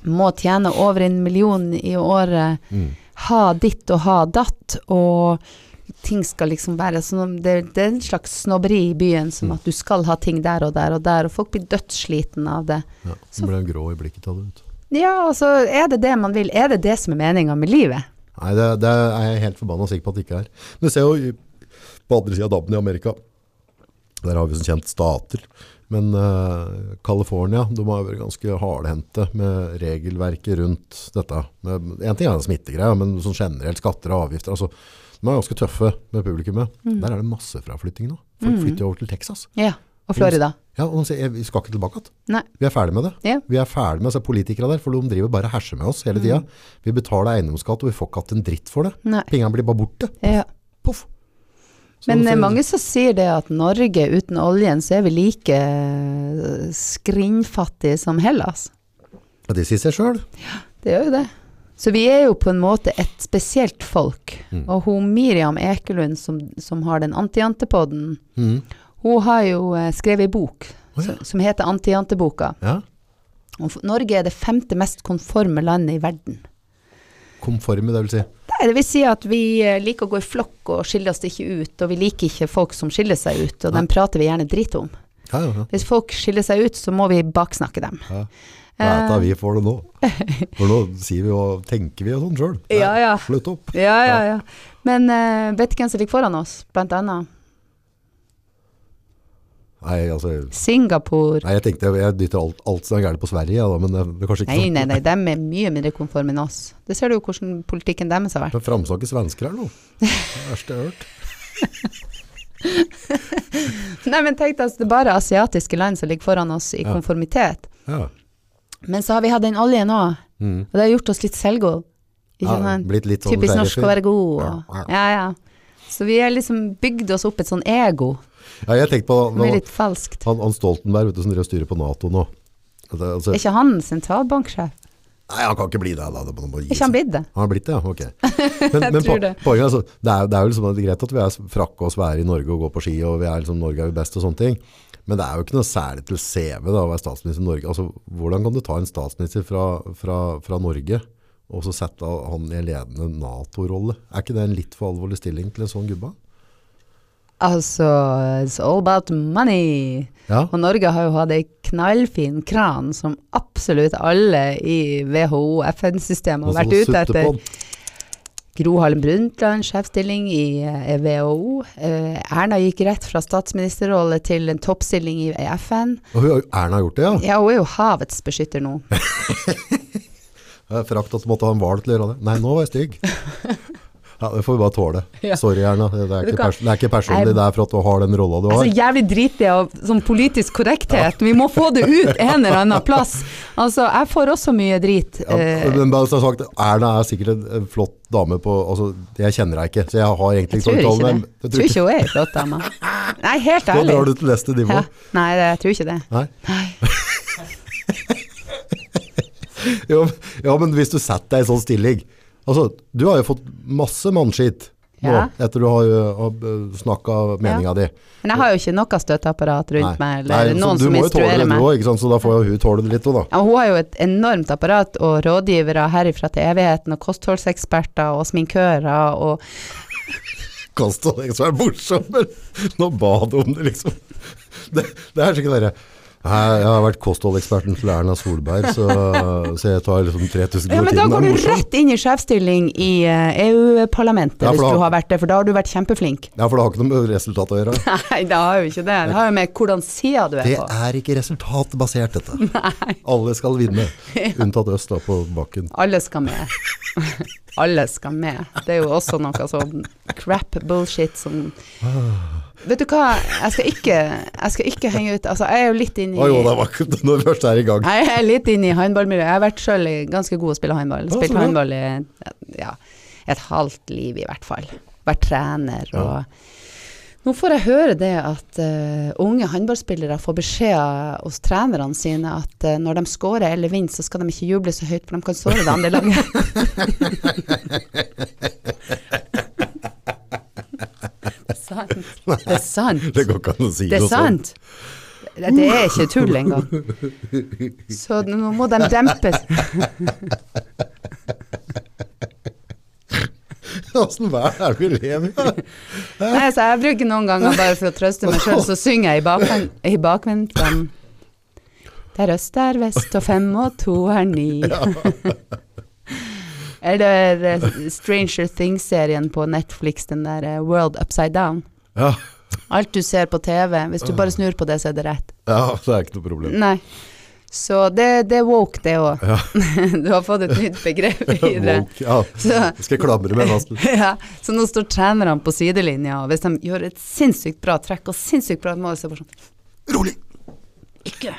må tjene over en million i året, Mm. ha ditt og ha datt, og ting skal liksom være sånn det, det er en slags snobberi i byen, som Mm. at du skal ha ting der og der og der, og folk blir dødssliten av det. Ja, Så- blir en grå i blikket av det. vet du. Ja, altså, er det det man vil? Er det det som er meninga med livet? Nei, det, det er jeg helt forbanna sikker på at det ikke er. Men du ser jo på andre sida av dammen i Amerika, der har vi som kjent stater. Men uh, California, de har vært ganske hardhendte med regelverket rundt dette. Én ting er smittegreia, men sånn generelt skatter og avgifter. Altså, de er ganske tøffe med publikummet. Der er det massefraflytting nå. Folk Mm. flytter over til Texas. Ja. Og Florida. Ja, og de sier vi skal ikke tilbake igjen. Vi er ferdig med det. Ja. Vi er ferdig med disse politikere der, for de driver bare og herser med oss hele tida. Mm. Vi betaler eiendomsskatt, og vi får ikke hatt en dritt for det. Pengene blir bare borte. Ja. Poff. Men det er mange som sier det at Norge uten oljen, så er vi like eh, skrinnfattige som Hellas. Ja, det sier seg sjøl. Det gjør jo det. Så vi er jo på en måte et spesielt folk. Mm. Og hun Miriam Ekelund som, som har den antijantepodden, Mm. hun har jo eh, skrevet ei bok oh, ja. som, som heter Antijanteboka. Ja. Norge er det femte mest konforme landet i verden. Konforme, det vil si. Nei, det vil si at vi eh, liker å gå i flokk og skille oss ikke ut, og vi liker ikke folk som skiller seg ut, og dem prater vi gjerne dritt om. Ja, ja, ja. Hvis folk skiller seg ut, så må vi baksnakke dem. ja. Nei, da vi får det nå? For nå sier vi og tenker vi og sånn sjøl. Ja, ja. Slutt opp. Ja, ja, ja. Men uh, vet hvem som ligger foran oss, blant annet? Nei, altså Singapore. Nei, jeg tenkte jeg dytter alt, alt som er gærent på Sverige, ja, da, men det, det er kanskje ikke Nei, nei, nei, dem er mye mindre konforme enn oss. Det ser du jo hvordan politikken deres har vært. Men framsnakker svensker her nå. Det er det verste jeg har hørt. Nei, men tenk deg altså, det er bare asiatiske land som ligger foran oss i Ja. konformitet. Ja. Men så har vi hatt den oljen òg, Mm. og det har gjort oss litt selvgode. Ikke Ja, sant? blitt litt sånn Typisk norsk å være god. Og, Ja, ja, ja. Så vi har liksom bygd oss opp et sånn ego, Ja, jeg tenkte på han, litt falskt. han, han Stoltenberg, vet du, som driver og styrer på NATO nå. Det- Altså, Er ikke han sentralbanksjef? nei, han kan ikke bli det. Da. det må, ikke han blitt det? Han har blitt det, ja. Ok. Men, men tror det. poenget altså, det er, det er jo liksom greit at vi er frakke og svære i Norge og går på ski, og vi er liksom Norge er jo best og sånne ting. Men det er jo ikke noe særlig til CV da, å være statsminister i Norge. Altså, hvordan kan du ta en statsminister fra, fra, fra Norge og så sette han i en ledende NATO-rolle? Er ikke det en litt for alvorlig stilling til en sånn gubbe? Altså, it's all about money. Ja, Og Norge har jo hatt ei knallfin kran som absolutt alle i WHO, FN-systemet, har vært ute etter. Gro Harlem Brundtland, sjefstilling i eh, WHO. Eh, Erna gikk rett fra statsministerrolle til en toppstilling i FN. Og hun, Erna har gjort det, ja. Ja, hun er jo havets beskytter nå. Frakt at du måtte ha en hval til å gjøre det. Nei, nå var jeg stygg. Ja, det får vi bare tåle. Ja. Sorry, Erna. Det er, ikke pers det er ikke personlig, det er for at du har den rolla du har. Altså jævlig dritig av sånn politisk korrekthet. Vi må få det ut en eller annen plass. Altså, jeg får også mye drit. Ja, eh, men bare så sagt, Erna er sikkert en, en flott dame på altså, Jeg kjenner deg ikke, så jeg har egentlig jeg tror ikke ikke kontroll, det. Jeg tror ikke hun er ei flott dame. Nei, helt ærlig. Da drar du til neste nivå. Ja. Nei, det, jeg tror ikke det. Nei. Nei. ja, men hvis du setter deg i sånn stilling Altså, du har jo fått masse mannskitt nå, Ja. etter du har, har snakka meninga di. Men jeg har jo ikke noe støtteapparat rundt meg, eller så noen du må jo tåle det, meg. du òg, så da får jo hun tåle det litt òg, da. Ja, hun har jo et enormt apparat og rådgivere herifra til evigheten, og kostholdseksperter og sminkører og Kostholdseksperter som er morsomt, men nå ba du om det, liksom. Det, det er sikkert dere Nei, Jeg har vært kostholdeksperten til Erna Solberg, så, så jeg tar liksom 3000 Ja, men da går du rett inn i sjefsstilling i eh, EU-parlamentet, Ja, hvis du har vært det, for da har du vært kjempeflink. Ja, for det har ikke noe med resultat å gjøre. Nei, det har jo ikke det. Det har jo med hvordan sida du er på. Det er ikke resultatbasert, dette. Nei. Alle skal vinne, unntatt oss da på bakken. Alle skal med. Alle skal med. Det er jo også noe sånn crap bullshit som Vet du hva, jeg skal ikke, jeg skal ikke henge ut Altså, jeg er jo litt inne Å jo, i det var når vi først er i gang. Jeg er litt inne i håndballmiljøet. Jeg har vært sjøl ganske god å spille håndball. Ja, Spilt håndball i ja, et halvt liv i hvert fall. Vært trener og Nå får jeg høre det at uh, unge håndballspillere får beskjed hos trenerne sine at uh, når de scorer eller vinner, så skal de ikke juble så høyt, for de kan såre det andre laget. det Nei. Det er sant. Det går ikke an å si Det noe sånt. sant. Det er ikke tull engang. Så nå må de dempes. Åssen vær er det vi lever i? Nei, så jeg bruker noen ganger bare for å trøste meg sjøl, så synger jeg i, bakven, i bakvendtene. Der øst er vest, og fem og to er ni. Eller Stranger Things-serien på Netflix, den der eh, World Upside Down. Ja, Alt du ser på TV, hvis du bare snur på det, så er det rett. ja, det er ikke noe problem. Nei. Så det, det er woke, det òg. Du har fått et nytt begrep i det. Woke, ja. Så, Skal jeg klamre meg fast? ja, så nå står trenerne på sidelinja, og hvis de gjør et sinnssykt bra trekk og sinnssykt bra mål, så er det bare sånn Rolig! Ikke,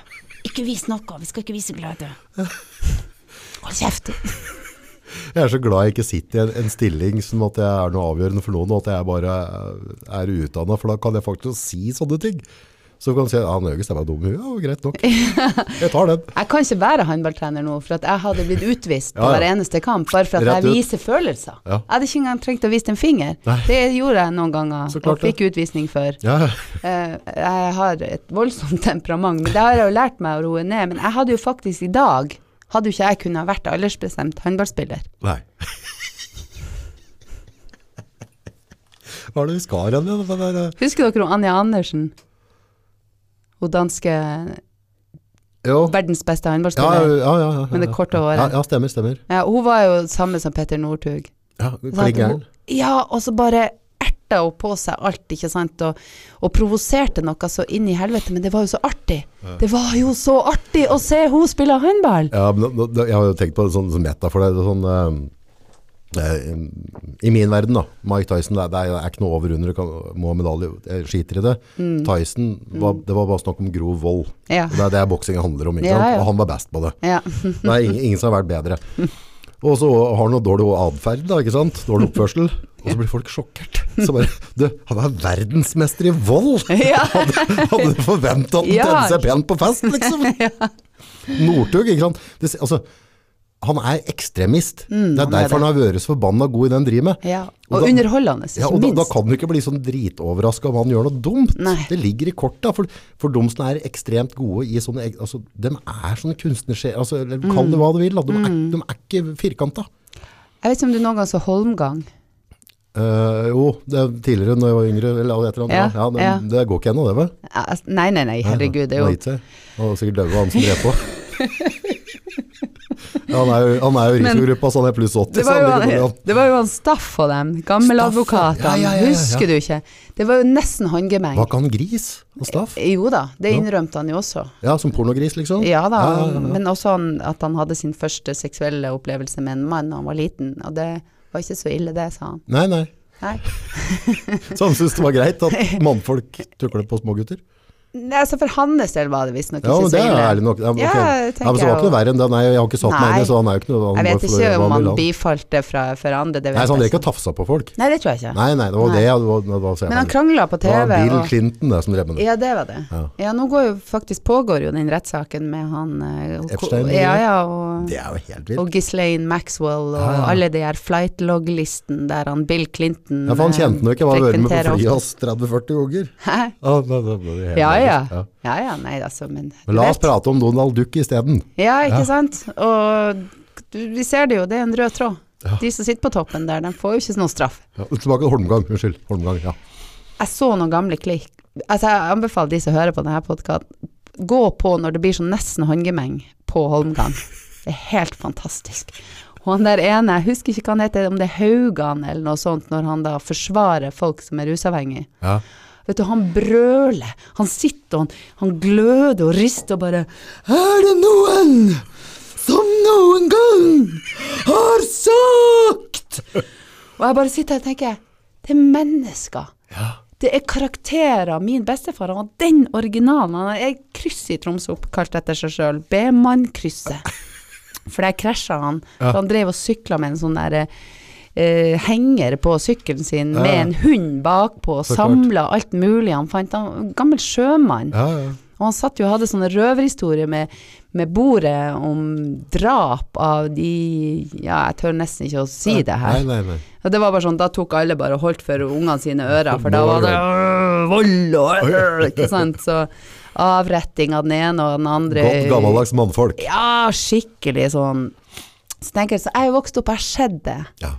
ikke vis noe, vi skal ikke vise glede. Hold kjeft. Jeg er så glad jeg ikke sitter i en, en stilling som at jeg er noe avgjørende for noen, og at jeg bare er utdannet, for da kan jeg faktisk si sånne ting. Så kan du si, ja, Nøges er bare dum i huet, ja, greit nok. Jeg tar den. Jeg kan ikke være håndballtrener nå, for at jeg hadde blitt utvist på Ja, ja. hver eneste kamp, bare for at Rett jeg ut. viser følelser. Ja. Jeg hadde ikke engang trengt å vise en finger. Nei. Det gjorde jeg noen ganger, og fikk utvisning for. Ja, Eh, jeg har et voldsomt temperament, men det har jeg jo lært meg å roe ned. Men jeg hadde jo faktisk i dag, hadde jo ikke jeg kunnet vært aldersbestemt håndballspiller. nei. Hva er det vi skal igjen? Hva er det? Husker dere Anja Andersen? Hun danske Jo. verdens beste håndballspiller. ja, ja, ja. Med det korte håret. Ja, ja, stemmer, stemmer. Ja, hun var jo samme som Petter Northug. Ja, Klingeren. Ja, og så bare erta hun på seg alt, ikke sant, og, og provoserte noe så inn i helvete, men det var jo så artig. Det var jo så artig å se hun spille håndball! Ja, men jeg har jo tenkt på det sånn, sånn meta for deg. sånn, eh, eh, I min verden, da. Mike Tyson, det det er ikke noe over under. Kan, må ha medalje. Jeg skiter i det. Mm. Tyson, var, det var bare snakk om grov vold. Ja. Det er det boksing handler om. Ikke sant? Og han var best på det. Ja. Det er ingen, ingen som har vært bedre. Og så har han noe dårlig atferd, da, ikke sant? Dårlig oppførsel. Og så blir folk sjokkert. Så bare Du, han er verdensmester i vold! ja. Hadde du forventa at han Ja. seg pent på fest, liksom? Northug, ikke sant. Det, altså, han er ekstremist. det er Mm, han er derfor han har vært så forbanna god i det han driver med. ja. Og Og da- underholdende, ikke Ja, og da, da kan du ikke bli sånn dritoverraska om han gjør noe dumt. Nei. Det ligger i korta, for, for domsene er ekstremt gode i sånne altså, De er sånne kunstnersjeler. altså, mm. kall Mm. det hva du vil. De, er, de er ikke firkanta. Jeg vet ikke om du noen gang så Holmgang? Uh, jo, det er tidligere når jeg var yngre, eller et eller annet. Ja, Ja, det, ja. det går ikke ennå, det vel? Ja, altså, Nei, nei, nei, herregud, det er jo sikkert daua han som drev på. han er jo, han er jo risikogruppa, så han er pluss 80. det var, jo han, det var jo han Staff og dem, gammeladvokatene, Staff, ja. Ja, ja, husker du ikke? Det var jo nesten håndgemeng. Var ikke han gris og staff? Jo da, det innrømte han jo også. Ja, som pornogris, liksom? Ja da, men også han, at han hadde sin første seksuelle opplevelse med en mann da han var liten, og det var ikke så ille det, sa han. Nei, nei. Nei. Så han syntes det var greit at mannfolk tukler på smågutter? Nei, altså for hans del var det visstnok Ja, ikke men det er ærlig nok. Ja, okay. Ja, ja, men så var det ikke noe verre enn det. Nei, jeg har ikke satt meg inn i så han er jo ikke noe Jeg vet ikke om han bifalt det fra, for andre, det vet Nei, så han drev ikke og tafsa på folk. Nei, det tror jeg ikke. Nei, nei, det var Nei. det. Det var, det var, Men han krangla på TV. det var Bill og, Clinton det som drev med det. ja, det var det. Ja. Ja, nå går jo faktisk pågår jo den rettssaken med han eh, og- Epstein, Ja, ja, og, Det er jo helt vilt. og Ghislaine Maxwell og Ja, ja. alle de her flight-log-listen der han Bill Clinton Ja, for han eh, kjente nok ikke, var vært med på flyet hans 30-40 ganger. Hæ? Ja, Ja, ja. ja. Nei altså, men Men la oss vet. prate om Donald Duck isteden. Ja, ikke sant? Og du, vi ser det jo, det er en rød tråd. De som sitter på toppen der, de får jo ikke noe straff. Tilbake til Holmgang. Unnskyld. Holmgang, ja. Jeg så noen gamle klikk. Altså, jeg anbefaler de som hører på denne podkasten, gå på når det blir sånn nesten håndgemeng på Holmgang. Det er helt fantastisk. Og han der ene, jeg husker ikke hva han heter, om det er Haugan eller noe sånt, når han da forsvarer folk som er rusavhengige. ja. Vet du, han brøler. Han sitter og han, han gløder og rister og bare Er det noen som noen gang har sagt Og jeg bare sitter her og tenker Det er mennesker. ja. Det er karakterer. Min bestefar han var den originalen. Han er et kryss i Tromsø oppkalt etter seg sjøl. B-mann-krysset. For der krasja han. Ja. Så han drev og sykla med en sånn derre eh, henger på sykkelen sin Ja, med en hund bakpå, samla alt mulig han fant. Han en gammel sjømann. ja, ja. Og han satt jo og hadde sånne røverhistorier med, med bordet om drap av de Ja, jeg tør nesten ikke å si det her. Nei, nei, nei. Og det var bare sånn, da tok alle bare og holdt for ungene sine ører, for da var det øh, vold og øh, Ikke sant. Så avretting av den ene og den andre. Godt gammeldags mannfolk. Ja, skikkelig sånn. Så tenker jeg, så jeg er jo vokst opp, jeg har sett det. Ja.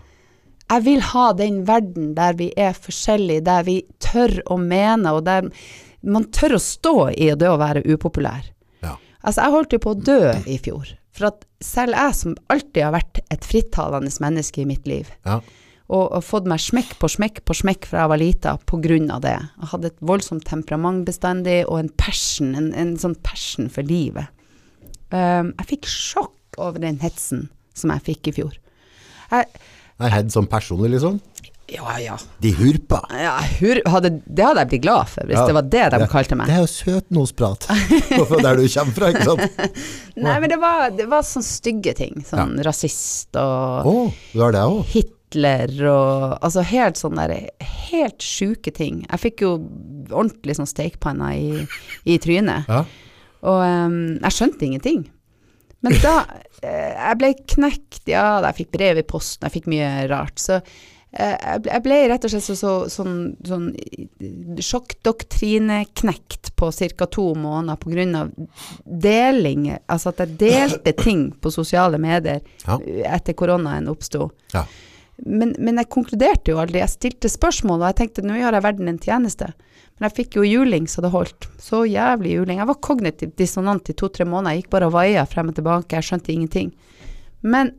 Jeg vil ha den verden der vi er forskjellige, der vi tør å mene, og der man tør å stå i det å være upopulær. Ja. Altså, jeg holdt jo på å dø i fjor. For at selv jeg som alltid har vært et frittalende menneske i mitt liv, Ja. og, og fått meg smekk på smekk på smekk fra jeg var lita på grunn av det. Jeg hadde et voldsomt temperament bestandig, og en passion, en, en sånn passion for livet. Um, jeg fikk sjokk over den hetsen som jeg fikk i fjor. Jeg, Nei, Head sånn personlig, liksom? ja, ja. De hurpa. ja hur, hadde, det hadde jeg blitt glad for, hvis Ja. det var det de Ja. kalte meg. Det er jo søtnosprat. Der du kommer fra, ikke sant? Nei, men det var, det var sånne stygge ting. Sånn rasist og oh, det det? Hitler og Altså helt sånn der Helt sjuke ting. Jeg fikk jo ordentlig sånn stekepanna i, i trynet. Ja. Og um, jeg skjønte ingenting. Men da eh, Jeg ble knekt, ja, da jeg fikk brev i posten, jeg fikk mye rart. Så eh, jeg ble, rett og slett så, så, sånn, sånn sjokkdoktrineknekt på ca. to måneder av deling. Altså at jeg delte ting på sosiale medier Ja. etter koronaen oppsto. Ja. Men, men jeg konkluderte jo aldri. Jeg stilte spørsmål, og jeg tenkte nå gjør jeg verden en tjeneste. Men jeg fikk jo juling så det holdt. Så jævlig juling. Jeg var kognitivt dissonant i to-tre måneder. Jeg gikk bare og vaia frem og tilbake, jeg skjønte ingenting. Men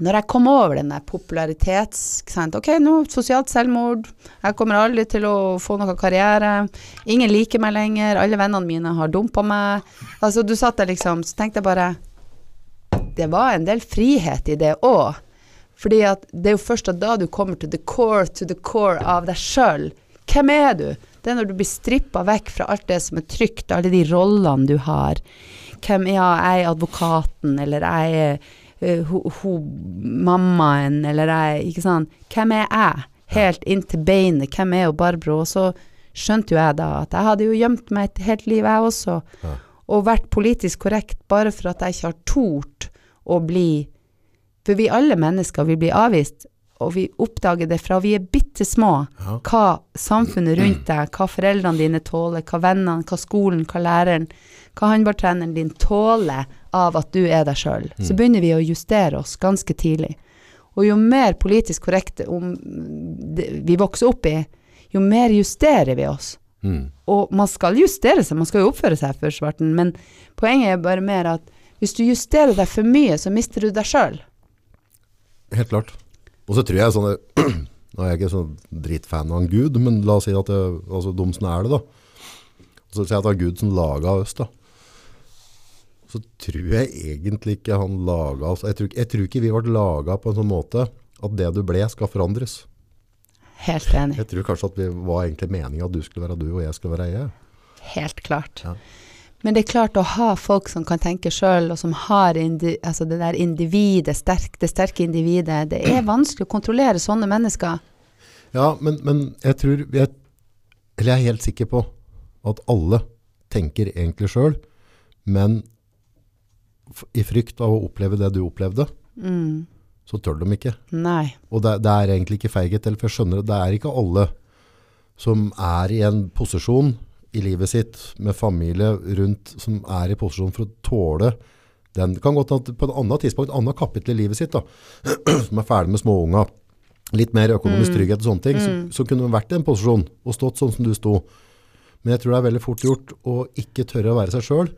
når jeg kom over den der popularitets... Ok, nå sosialt selvmord. Jeg kommer aldri til å få noe karriere. Ingen liker meg lenger. Alle vennene mine har dumpa meg. Altså, du satt der liksom, så tenkte jeg bare Det var en del frihet i det òg. Fordi at det er jo først da du kommer til the core to the core av deg sjøl. Hvem er du? Det er når du blir strippa vekk fra alt det som er trygt, alle de rollene du har. Hvem ja, jeg er advokaten, eller jeg er uh, ho, ho, mammaen, eller jeg Ikke sant. Hvem er jeg? Helt inn til beinet. Hvem er jo Barbro? Og så skjønte jo jeg da at jeg hadde jo gjemt meg et helt liv, jeg også. Ja. Og vært politisk korrekt bare for at jeg ikke har tort å bli For vi alle mennesker vil bli avvist, og vi oppdager det fra vi er bitte små, Ja. hva samfunnet rundt deg, hva foreldrene dine tåler, hva vennene, hva skolen, hva læreren, hva håndballtreneren din tåler av at du er deg sjøl. Så begynner vi å justere oss ganske tidlig. Og jo mer politisk korrekte vi vokser opp i, jo mer justerer vi oss. Mm. Og man skal justere seg, man skal jo oppføre seg for svarten, men poenget er bare mer at hvis du justerer deg for mye, så mister du deg sjøl. Helt klart. Og så tror jeg sånn Nå er jeg ikke sånn dritfan av en gud, men la oss si at det, altså, Domsen er det, da. Og Så sier jeg at det var Gud som laga oss, da. Så tror jeg egentlig ikke han laga oss jeg tror, ikke- jeg tror ikke vi ble laga på en sånn måte at det du ble, skal forandres. Helt enig. Jeg tror kanskje at vi var egentlig meninga at du skulle være du, og jeg skulle være jeg. Helt klart. Ja. Men det er klart å ha folk som kan tenke sjøl, og som har indi, altså det der individet, sterk, det sterke individet, det er vanskelig å kontrollere sånne mennesker. Ja, men, men jeg tror jeg, Eller jeg er helt sikker på at alle tenker egentlig sjøl, men i frykt av å oppleve det du opplevde, Mm. så tør de ikke. Nei. Og det, det er egentlig ikke feighet, eller for jeg skjønner det, det er ikke alle som er i en posisjon i livet sitt med familie rundt, som er i posisjon for å tåle den. Det kan godt hende på et annet tidspunkt, et annet kapittel i livet sitt, da, som er ferdig med småunga, litt mer økonomisk trygghet og sånne ting, så, så kunne de vært i en posisjon og stått sånn som du sto. Men jeg tror det er veldig fort gjort å ikke tørre å være seg sjøl.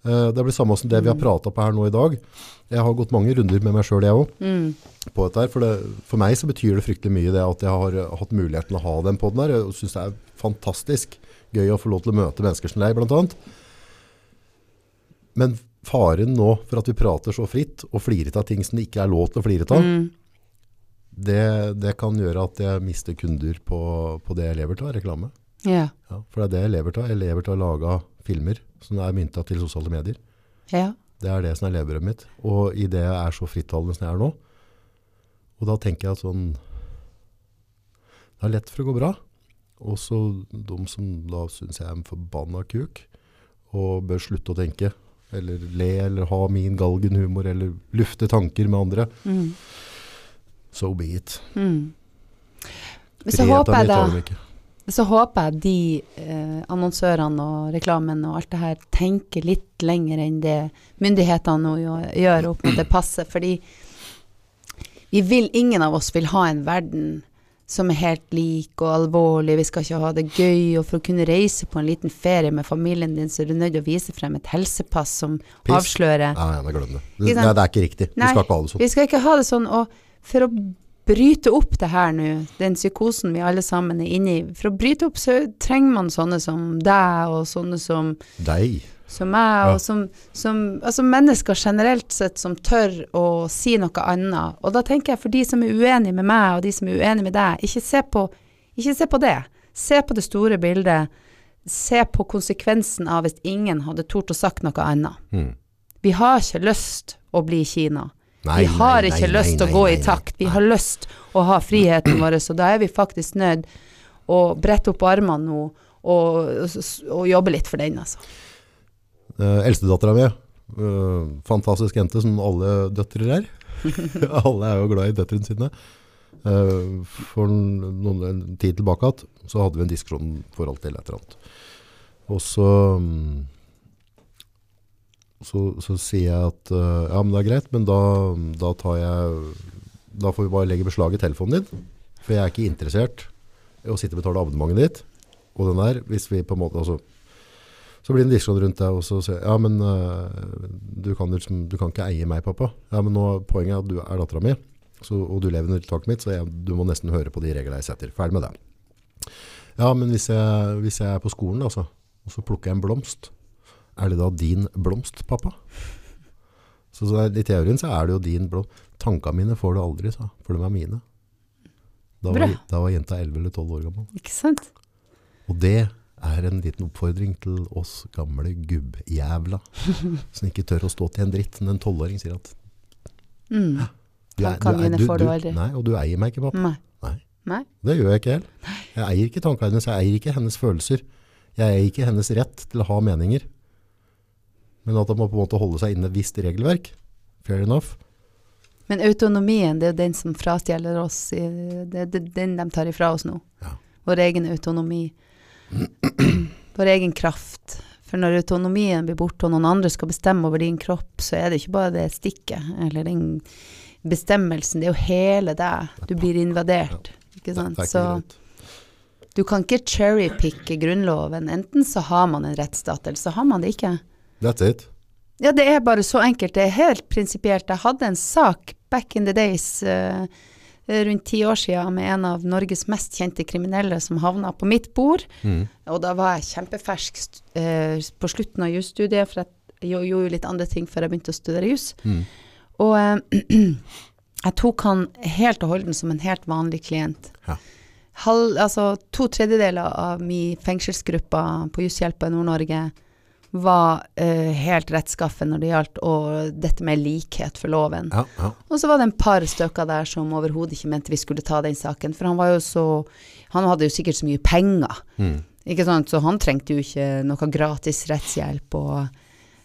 Det blir samme som det vi har prata på her nå i dag. Jeg har gått mange runder med meg sjøl, jeg òg Mm. på dette her. For, det, for meg så betyr det fryktelig mye det at jeg har eh, hatt muligheten å ha den på den der. Jeg synes det er fantastisk gøy å få lov til å møte mennesker som deg, annet. Men faren nå for at vi prater så fritt og flirer av ting som det ikke er lov til å flire av, Mm. det, det kan gjøre at jeg mister kunder på, på det jeg lever av, reklame. Ja. Ja, for det er det jeg lever av. Jeg lever til å lage filmer som er mynta til sosiale medier. ja. Det er det som er levebrødet mitt. Og i det jeg er så frittalende som jeg er nå, og da tenker jeg at sånn Det er lett for å gå bra. Og så de som da syns jeg er en forbanna kuk, og bør slutte å tenke, eller le, eller ha min galgenhumor, eller lufte tanker med andre, Mm. so be it. Mm. Men så håper jeg da. Så håper jeg de eh, annonsørene og reklamen og alt det her tenker litt lenger enn det myndighetene gjør opp mot det passet. Fordi vi vil, ingen av oss vil ha en verden som er helt lik og alvorlig. Vi skal ikke ha det gøy. Og for å kunne reise på en liten ferie med familien din, så er du nødt til å vise frem et helsepass som Piss. avslører Nei, nei, glem det. Nei, det er ikke riktig. Vi skal ikke ha det sånn. Vi skal ikke ha det sånn. Og for å bryte opp det her nå, den psykosen vi alle sammen er inne i, for å bryte opp så trenger man sånne som deg, og sånne som, Deg. Som meg, og som, som Altså mennesker generelt sett som tør å si noe annet. Og da tenker jeg for de som er uenige med meg, og de som er uenige med deg, ikke se på, ikke se på det. Se på det store bildet. Se på konsekvensen av hvis ingen hadde tort å sagt noe annet. Mm. Vi har ikke lyst å bli Kina. Nei, vi har nei, ikke nei, lyst til å gå i takt. Vi har lyst å ha friheten vår, så da er vi faktisk nødt å brette opp armene nå og, og jobbe litt for den, altså. Uh, Eldstedattera mi, uh, fantastisk jente som alle døtre er. alle er jo glad i døtrene sine. Uh, for noen, en tid tilbake at, så hadde vi en diskusjon i forhold til et eller annet. Og så, mm, så, så sier jeg at uh, ja, men det er greit, men da, da tar jeg Da får vi bare legge beslag i telefonen din. For jeg er ikke interessert i å sitte og betale abonnementet ditt. Og den der, hvis vi på en måte altså, så blir det en diskusjon rundt det, og så sier ja, men øh, du, kan, liksom, du kan ikke eie meg, pappa. Ja, men nå, poenget er at du er dattera mi, og du lever under taket mitt, så jeg, du må nesten høre på de reglene jeg setter. Ferdig med det. Ja, men hvis jeg, hvis jeg er på skolen, altså, og så plukker jeg en blomst, er det da din blomst, pappa? Så, så i teorien så er det jo din blomst. Tankene mine får du aldri, sa, for de er mine. Da var, Bra. da var jenta 11 eller 12 år gammel. Ikke sant? Og det er en liten oppfordring til oss gamle gubbjævla som ikke tør å stå til en dritt. En tolvåring sier at Mm. du du. Nei, og du eier meg ikke, pappa. Nei. Nei. Nei. Det gjør jeg ikke heller. Jeg eier ikke tankene hennes, jeg eier ikke hennes følelser. Jeg eier ikke hennes rett til å ha meninger. Men at de må på en måte holde seg inne et visst regelverk. Fair enough. Men autonomien, det er jo den som frastjeler oss. Det er den de tar ifra oss nå. Ja. Vår egen autonomi. Vår egen kraft. For når autonomien blir borte, og noen andre skal bestemme over din kropp, så er det ikke bare det stikket, eller den bestemmelsen, det er jo hele deg. Du blir invadert. Ikke sant? Så du kan ikke cherrypicke Grunnloven. Enten så har man en rettsstat, eller så har man det ikke. That's it. Ja, det er bare så enkelt. Det er helt prinsipielt. Jeg hadde en sak back in the days, eh, rundt ti år siden, med en av Norges mest kjente kriminelle som havna på mitt bord. Mm. Og da var jeg kjempefersk eh, på slutten av jusstudiet, for jeg gjorde jo litt andre ting før jeg begynte å studere juss. Mm. Og eh, jeg tok han helt og holden som en helt vanlig klient. Ja. halv, altså to tredjedeler av min fengselsgruppe på Jusshjelpa i Nord-Norge var eh, helt rettskaffen når det gjaldt å, dette med likhet for loven. Ja, ja. Og så var det en par stykker der som overhodet ikke mente vi skulle ta den saken, for han var jo så Han hadde jo sikkert så mye penger, Mm. ikke sant, så han trengte jo ikke noe gratis rettshjelp, og,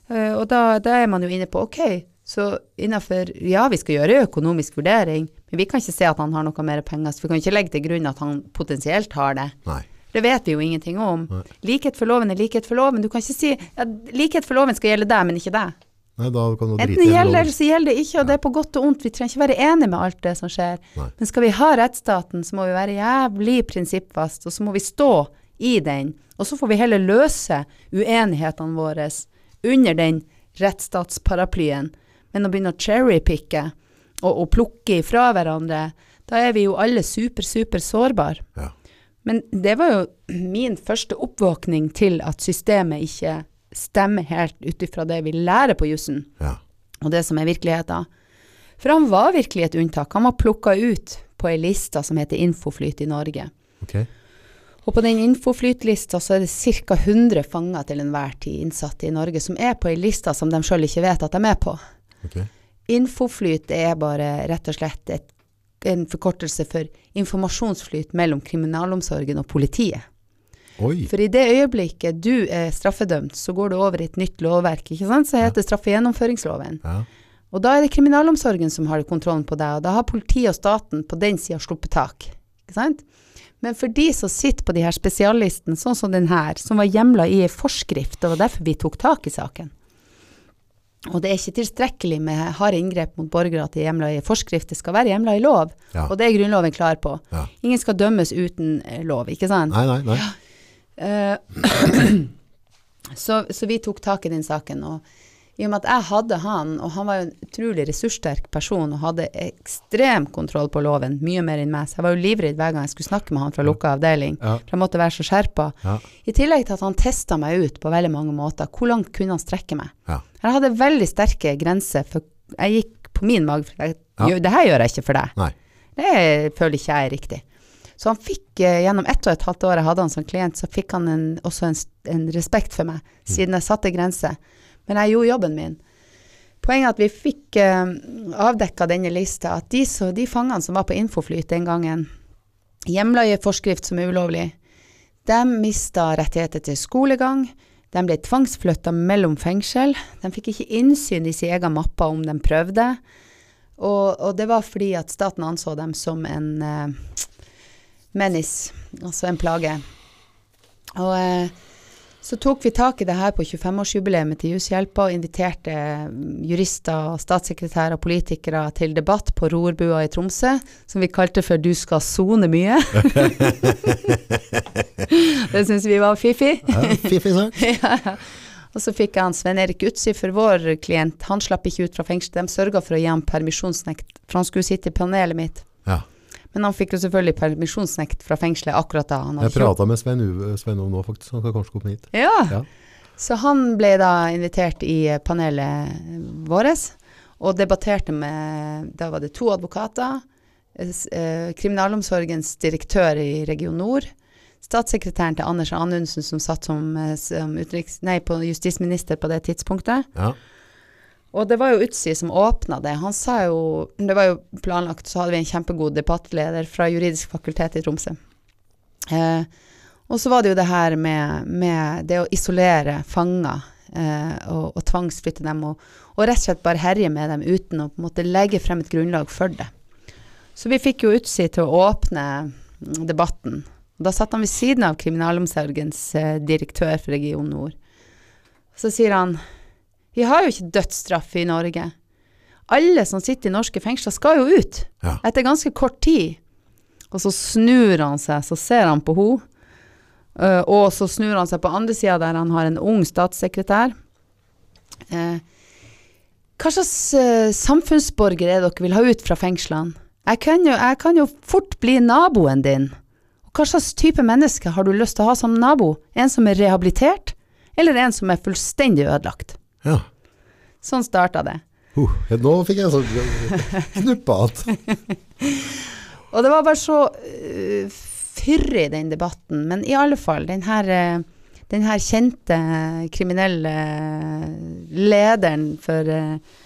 eh, og da, da er man jo inne på ok, så innafor Ja, vi skal gjøre økonomisk vurdering, men vi kan ikke se at han har noe mer penger, så vi kan ikke legge til grunn at han potensielt har det. Nei. Det vet vi jo ingenting om. Nei. Likhet for loven er likhet for loven. Du kan ikke si at likhet for loven skal gjelde deg, men ikke deg. Nei, da kan du Enten det gjelder eller så gjelder det ikke, og det er på godt og ondt. Vi trenger ikke være enige med alt det som skjer. Nei. Men skal vi ha rettsstaten, så må vi være jævlig prinsippfast, og så må vi stå i den. Og så får vi heller løse uenighetene våre under den rettsstatsparaplyen. Men å begynne å cherrypicke og, og plukke ifra hverandre, da er vi jo alle super, super sårbare. Ja. Men det var jo min første oppvåkning til at systemet ikke stemmer helt ut ifra det vi lærer på jussen, Ja. og det som er virkeligheten. For han var virkelig et unntak. Han var plukka ut på ei liste som heter Infoflyt i Norge. Okay. Og på den Infoflyt-lista så er det ca. 100 fanger til enhver tid innsatte i Norge som er på ei liste som de sjøl ikke vet at de er på. Okay. Infoflyt er bare rett og slett et, en forkortelse for informasjonsflyt mellom kriminalomsorgen og politiet. Oi. For i det øyeblikket du er straffedømt, så går du over i et nytt lovverk, ikke sant, som heter straffegjennomføringsloven. Ja. Og da er det kriminalomsorgen som har kontrollen på deg, og da har politiet og staten på den sida sluppet tak. Ikke sant? Men for de som sitter på de her spesiallistene, sånn som den her, som var hjemla i en forskrift, det var derfor vi tok tak i saken. Og det er ikke tilstrekkelig med harde inngrep mot borgere at de er hjemla i forskrift, det skal være hjemla i lov. Ja. Og det er Grunnloven klar på. Ja. Ingen skal dømmes uten eh, lov, ikke sant? Nei, nei, nei. Eh, så, så vi tok tak i den saken. Og i og med at jeg hadde han, og han var jo en utrolig ressurssterk person og hadde ekstrem kontroll på loven, mye mer enn meg, så jeg var jo livredd hver gang jeg skulle snakke med han fra lukka avdeling. Ja. For jeg måtte være så skjerpa. Ja. I tillegg til at han testa meg ut på veldig mange måter. Hvor langt kunne han strekke meg? Ja. Jeg hadde veldig sterke grenser, for jeg gikk på min mage. for jeg- Ja. Det her gjør jeg ikke for deg. Nei. Det føler ikke jeg er riktig. Så han fikk, eh, gjennom ett og et halvt år jeg hadde han som klient, så fikk han en, også en, en respekt for meg, siden jeg satte grenser. Men jeg gjorde jobben min. Poenget er at vi fikk eh, avdekka denne lista, at de, så, de fangene som var på Infoflyt den gangen, hjemla i forskrift som er ulovlig, de mista rettigheter til skolegang, de ble tvangsflytta mellom fengsel, de fikk ikke innsyn i sin egen mappe om de prøvde, og, og det var fordi at staten anså dem som en uh, menace, altså en plage. Og eh, så tok vi tak i det her på 25-årsjubileet til Jushjelpa og inviterte mm, jurister, statssekretærer og politikere til debatt på Rorbua i Tromsø, som vi kalte for 'Du skal sone mye'. det syns vi var fiffig. Ja, Fiffig sak. ja. Og så fikk han Sven Erik Utsi for vår klient. Han slapp ikke ut fra fengsel. De sørga for å gi ham permisjonsnekt, for han skulle sitte i panelet mitt. Ja. Men han fikk jo selvfølgelig permisjonsnekt fra fengselet akkurat da. Han Jeg prata med Svein Ove nå, faktisk. Han kan kanskje komme hit. Ja. Ja. Så han ble da invitert i eh, panelet vårt og debatterte med Da var det to advokater, eh, eh, kriminalomsorgens direktør i Region Nord, statssekretæren til Anders Anundsen, som satt som, som utenriks, nei, på justisminister på det tidspunktet. Ja. Og det var jo Utsi som åpna det. Han sa jo Det var jo planlagt, så hadde vi en kjempegod debattleder fra juridisk fakultet i Tromsø. Eh, og så var det jo det her med, med det å isolere fanger eh, og, og tvangsflytte dem, og, og rett og slett bare herje med dem uten å på en måte legge frem et grunnlag for det. Så vi fikk jo Utsi til å åpne debatten. Og da satt han ved siden av kriminalomsorgens eh, direktør for Region Nord. Så sier han vi har jo ikke dødsstraff i Norge. Alle som sitter i norske fengsler skal jo ut Ja. etter ganske kort tid. Og så snur han seg, så ser han på henne. Uh, og så snur han seg på andre sida, der han har en ung statssekretær. Uh, hva slags uh, samfunnsborger er dere vil ha ut fra fengslene? Jeg kan, jo, jeg kan jo fort bli naboen din. Og hva slags type menneske har du lyst til å ha som nabo? En som er rehabilitert, eller en som er fullstendig ødelagt? Ja. Sånn starta det. Uh, nå fikk jeg sånn knuppa att. Og det var bare så uh, fyrig, i den debatten, men i alle fall, den her, uh, den her kjente kriminelle lederen for, uh,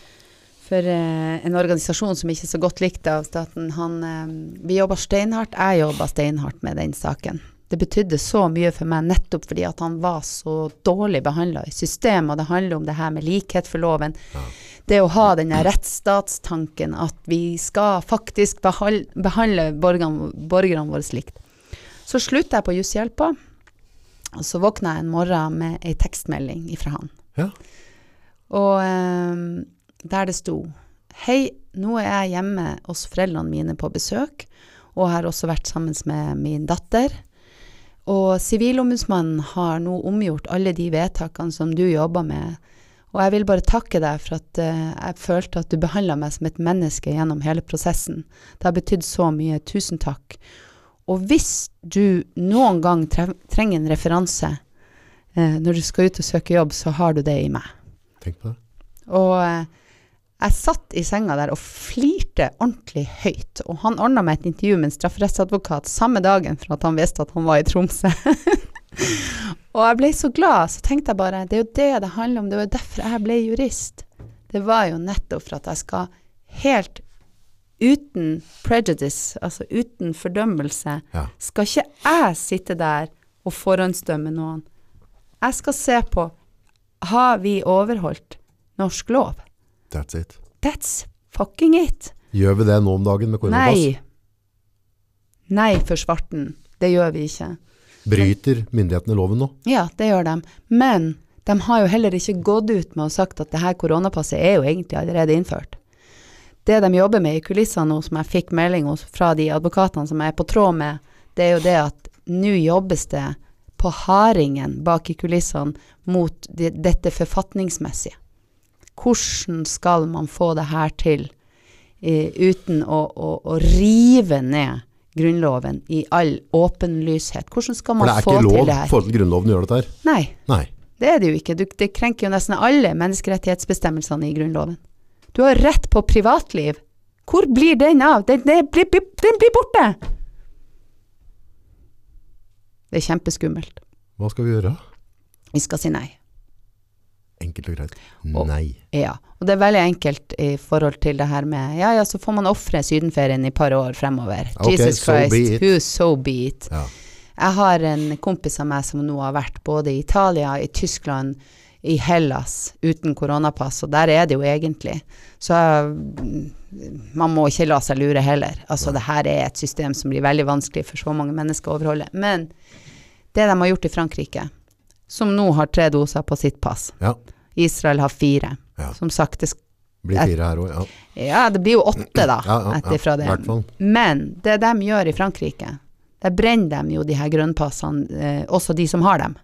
for eh, en organisasjon som ikke er så godt likt av staten, han eh, Vi jobba steinhardt, jeg jobba steinhardt med den saken. Det betydde så mye for meg nettopp fordi at han var så dårlig behandla i systemet, og det handler om det her med likhet for loven. Det å ha denne rettsstatstanken at vi skal faktisk behandle borgerne, borgerne våre likt. Så slutta jeg på Jusshjelpa, og så våkna jeg en morgen med ei tekstmelding ifra han. Ja. Og um, der det sto Hei, nå er jeg hjemme hos foreldrene mine på besøk, og har også vært sammen med min datter. Og Sivilombudsmannen har nå omgjort alle de vedtakene som du jobber med. Og jeg vil bare takke deg for at uh, jeg følte at du behandla meg som et menneske gjennom hele prosessen. Det har betydd så mye. Tusen takk. Og hvis du noen gang tre trenger en referanse uh, når du skal ut og søke jobb, så har du det i meg. Tenk på det. Og eh, jeg satt i senga der og flirte ordentlig høyt. Og han ordna meg et intervju med en strafferettsadvokat samme dagen for at han visste at han var i Tromsø. og jeg ble så glad, så tenkte jeg bare det er jo det det handler om, det var derfor jeg ble jurist. Det var jo nettopp for at jeg skal helt uten prejudice, altså uten fordømmelse, Ja. skal ikke jeg sitte der og forhåndsdømme noen. Jeg skal se på har vi overholdt norsk lov. That's it. That's fucking it. Gjør vi det nå om dagen med koronapass? Nei. Nei, for svarten. Det gjør vi ikke. Bryter myndighetene loven nå? Ja, det gjør de. Men de har jo heller ikke gått ut med og sagt at det her koronapasset er jo egentlig allerede innført. Det de jobber med i kulissene nå, som jeg fikk melding fra de advokatene som jeg er på tråd med, det er jo det at nå jobbes det på hardingen bak i kulissene mot de, dette forfatningsmessige. Hvordan skal man få det her til eh, uten å, å, å rive ned Grunnloven i all åpenlyshet? Hvordan skal man få til det her? Det er ikke lov i forhold til Grunnloven å gjøre dette her. Nei, Nei. det er det jo ikke. Du, det krenker jo nesten alle menneskerettighetsbestemmelsene i Grunnloven. Du har rett på privatliv. Hvor blir den av? Den, den, blir- den blir borte! Det er kjempeskummelt. Hva skal vi gjøre? Vi skal si nei. Enkelt og greit. Og- Nei. Ja. Og det er veldig enkelt i forhold til det her med Ja, ja, så får man ofre sydenferien i et par år fremover. Okay, Jesus Christ, so who so be it. Ja. Jeg har en kompis av meg som nå har vært både i Italia, i Tyskland, i Hellas uten koronapass, og der er det jo egentlig. Så man må ikke la seg lure heller. Altså det her er et system som blir veldig vanskelig for så mange mennesker å overholde. Men det de har gjort i Frankrike, som nå har tre doser på sitt pass, ja. Israel har fire. Ja. Som sagt, det, Blir fire her òg, ja. ja, det blir jo åtte da, Ja, ja, etter fra ja, det. Men det de gjør i Frankrike, der brenner de jo de her grønnpassene, eh, også de som har dem.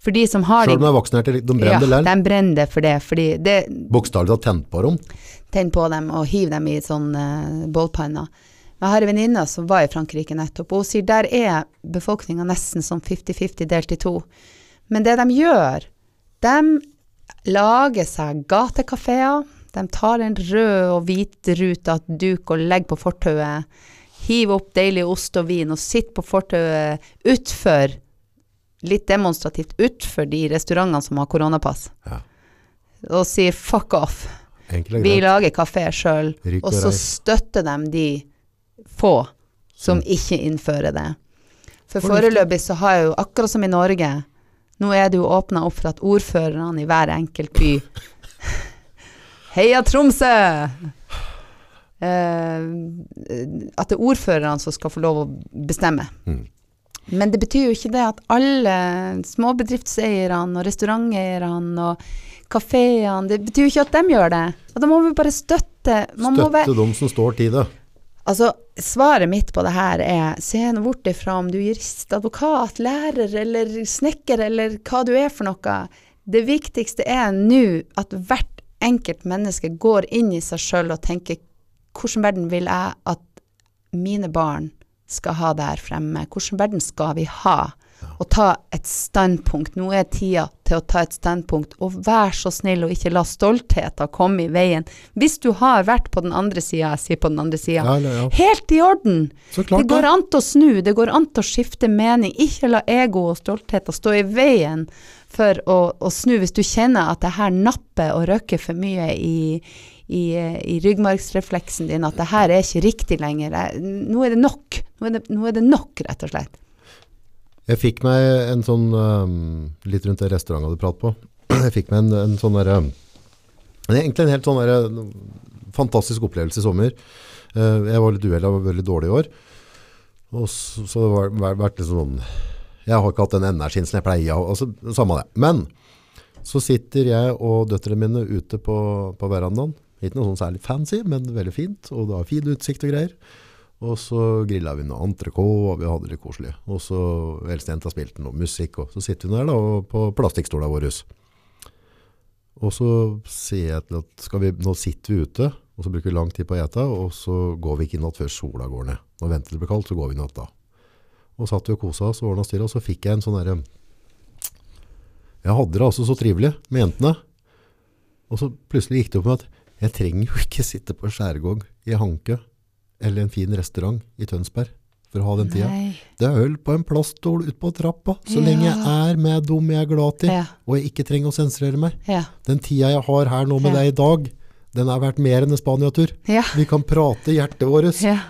For de som har Selv om de er vaksinerte, de brenner ja, likevel. de brenner det for det, fordi det Bokstavelig talt tent på dem. tenner på dem og hiver dem i sånn uh, bålpanner. Jeg har en venninne som var i Frankrike nettopp, og hun sier der er befolkninga nesten sånn 50-50 delt i to. Men det de gjør, de lager seg gatekafeer, de tar en rød og hvitruta duk og legger på fortauet, hiver opp deilig ost og vin og sitter på fortauet utfor, litt demonstrativt utfor de restaurantene som har koronapass, Ja. og sier fuck off. Enkelt Vi lager kafé sjøl, og og så støtter de de få som ikke innfører det. For foreløpig så har jo, akkurat som i Norge, nå er det jo åpna opp for at ordførerne i hver enkelt by Heia Tromsø! Eh, at det er ordførerne som skal få lov å bestemme. Mm. Men det betyr jo ikke det at alle småbedriftseierne og restauranteierne og kafeene Det betyr jo ikke at de gjør det. Og da må vi bare støtte. Man må være, Støtte dem som står til det. Altså, svaret mitt på det her er se nå bort ifra om du er jurist, advokat, lærer eller snekker eller hva du er for noe. Det viktigste er nå at hvert enkelt menneske går inn i seg sjøl og tenker hvordan verden vil jeg at mine barn skal ha der fremme? Hvordan verden skal vi ha? Og ta et standpunkt. Nå er tida til å ta et standpunkt, og vær så snill og ikke la stoltheten komme i veien. Hvis du har vært på den andre sida, jeg sier på den andre sida, Ja, ja. helt i orden. Klart det går an til å snu, det går an til å skifte mening. Ikke la ego og stoltheten stå i veien for å, å snu hvis du kjenner at det her napper og røkker for mye i, i, i ryggmargsrefleksen din, at det her er ikke riktig lenger. Nå er det nok. Nå er det, nå er det nok, rett og slett. Jeg fikk meg en sånn, um, litt rundt det restaurantet du pratet på, jeg fikk meg en, en sånn der, det er egentlig en helt sånn derre fantastisk opplevelse i sommer. Eh, jeg var litt uheldig, var veldig dårlig i år. Og så, så det har vært- vært litt sånn, jeg har ikke hatt den energien som jeg pleier, å altså, samme det. Men, så sitter jeg og døtrene mine ute på, på verandaen. Ikke noe sånn særlig fancy, men veldig fint, og det har fin utsikt og greier. Og så grilla vi noe entrecôte, og vi hadde det litt koselig. Og så eldstejenta spilte noe musikk, og så sitter vi der da, på plastikkstola våre. Og så sier jeg til at vi, nå sitter vi ute, og så bruker vi lang tid på å ete, og så går vi ikke inn natt før sola går ned. Når venter det blir kaldt, så går vi inn natt da. Og satt vi og kosa oss og ordnet styret, og så fikk jeg en sånn derre Jeg hadde det altså så trivelig med jentene. Og så plutselig gikk det opp med at jeg trenger jo ikke sitte på skjærgård i Hanke eller en fin restaurant i Tønsberg for å ha den tida. Nei. Det er øl på en plaststol ute på trappa, så Ja. lenge jeg er med dem jeg er glad til, Ja. og jeg ikke trenger å sensurere meg. Ja. Den tida jeg har her nå med deg i dag, den er verdt mer enn en Spania-tur. Vi kan prate hjertet vårt Ja.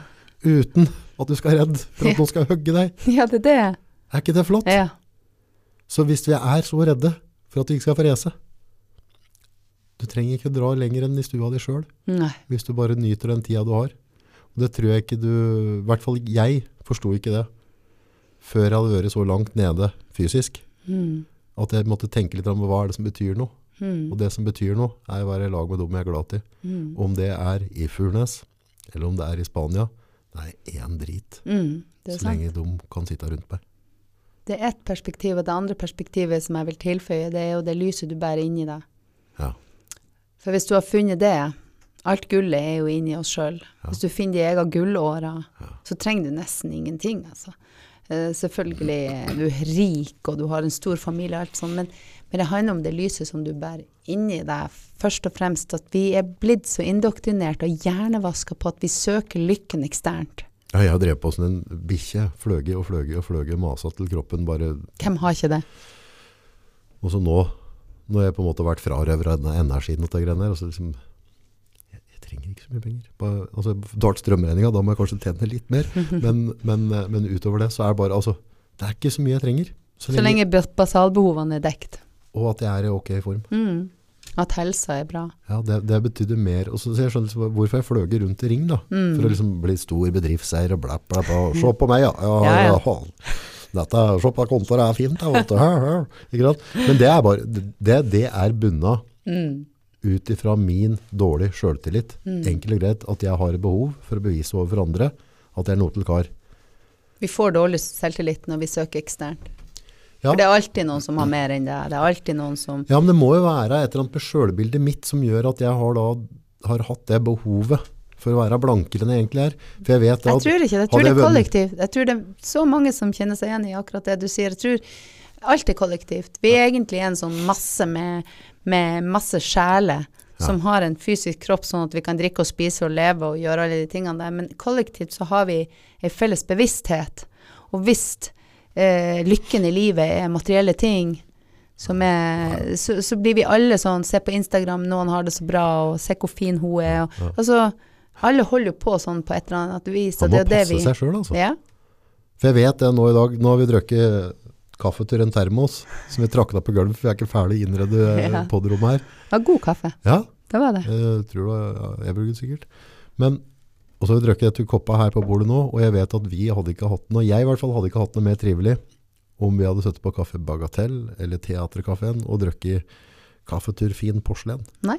uten at du skal redde, redd for at noen skal hugge deg. ja, det er det. Er ikke det flott? Ja. Så hvis vi er så redde for at vi ikke skal få race, du trenger ikke dra lenger enn i stua di sjøl, hvis du bare nyter den tida du har. Og det tror jeg ikke du, i hvert fall jeg forsto ikke det, før jeg hadde vært så langt nede fysisk, Mm. at jeg måtte tenke litt om hva er det som betyr noe. Mm. Og det som betyr noe, er å være i lag med dem jeg er glad til. Mm. Om det er i Furnes, eller om det er i Spania, det er én drit. Mm. Er Så sant. lenge de kan sitte rundt meg. Det er ett perspektiv, og det andre perspektivet som jeg vil tilføye, det er jo det lyset du bærer inni deg. Ja. For hvis du har funnet det, alt gullet er jo inni oss sjøl. Hvis du finner de egen gullåre, så trenger du nesten ingenting, altså. Eh, selvfølgelig er du rik, og du har en stor familie og alt sånt, men, men det handler om det lyset som du bærer inni deg. Først og fremst at vi er blitt så indoktrinert og hjernevaska på at vi søker lykken eksternt. Ja, jeg har drevet på som en bikkje. fløge og fløge og fløge, masa til kroppen bare Hvem har ikke det? Og så nå, når jeg på en måte har vært frarøver av denne energien og de greiene der, og så liksom, trenger ikke så mye penger. Bare, altså, dart strømregninga, da må jeg kanskje tjene litt mer. Men, men, eh, men utover det, så er det bare, altså, det er ikke så mye jeg trenger. Så Så lenge, lenge bas- basalbehovene er dekt. og at jeg er i ok form. Mm. At helsa er bra. Ja, det, det betydde mer. Og så så jeg skjønner liksom hvorfor jeg fløger rundt i ring da. Mm. For å liksom bli stor bedriftseier og bla bla bla. Se på meg, ja. ja, Ja, ja. Dette, se på kontoret er fint, da, du. Men det er bare, det, det er bunna Mm. Ut ifra min dårlige selvtillit. Enkelt og greit at jeg har behov for å bevise overfor andre at jeg er noe til kar. Vi får dårlig selvtillit når vi søker eksternt. Ja. For det er alltid noen som har mer enn deg. Det er alltid noen som Ja, men det må jo være et eller annet med sjølbildet mitt som gjør at jeg har, da, har hatt det behovet for å være blankere enn jeg egentlig er. For jeg vet da Jeg tror ikke det. Jeg tror det er kollektivt. Jeg tror det er så mange som kjenner seg igjen i akkurat det du sier. Jeg tror alt er kollektivt. Vi er egentlig en sånn masse med, med masse sjeler som har en fysisk kropp sånn at vi kan drikke og spise og leve og gjøre alle de tingene der. Men kollektivt så har vi en felles bevissthet. Og hvis eh, lykken i livet er materielle ting, som er, så, så blir vi alle sånn Se på Instagram, noen har det så bra, og se hvor fin hun er. Og, altså, alle holder jo på sånn på et eller annet vis. Man må det jo det passe vi seg sjøl, altså. Ja. For jeg vet det nå i dag. Nå har vi drukket kaffe til en termos som vi trakk ned på gulvet, for vi er ikke ferdig innredet Ja. på det rommet her. Det var god kaffe. Ja, Det var det. jeg tror det var ja, Ebergud sikkert. Men, og så har vi drukket et koppa her på bordet nå, og jeg vet at vi hadde ikke hatt noe, jeg i hvert fall hadde ikke hatt noe mer trivelig om vi hadde sittet på Kaffe Bagatell eller Teaterkafeen og drukket kaffetur fin porselen. Nei.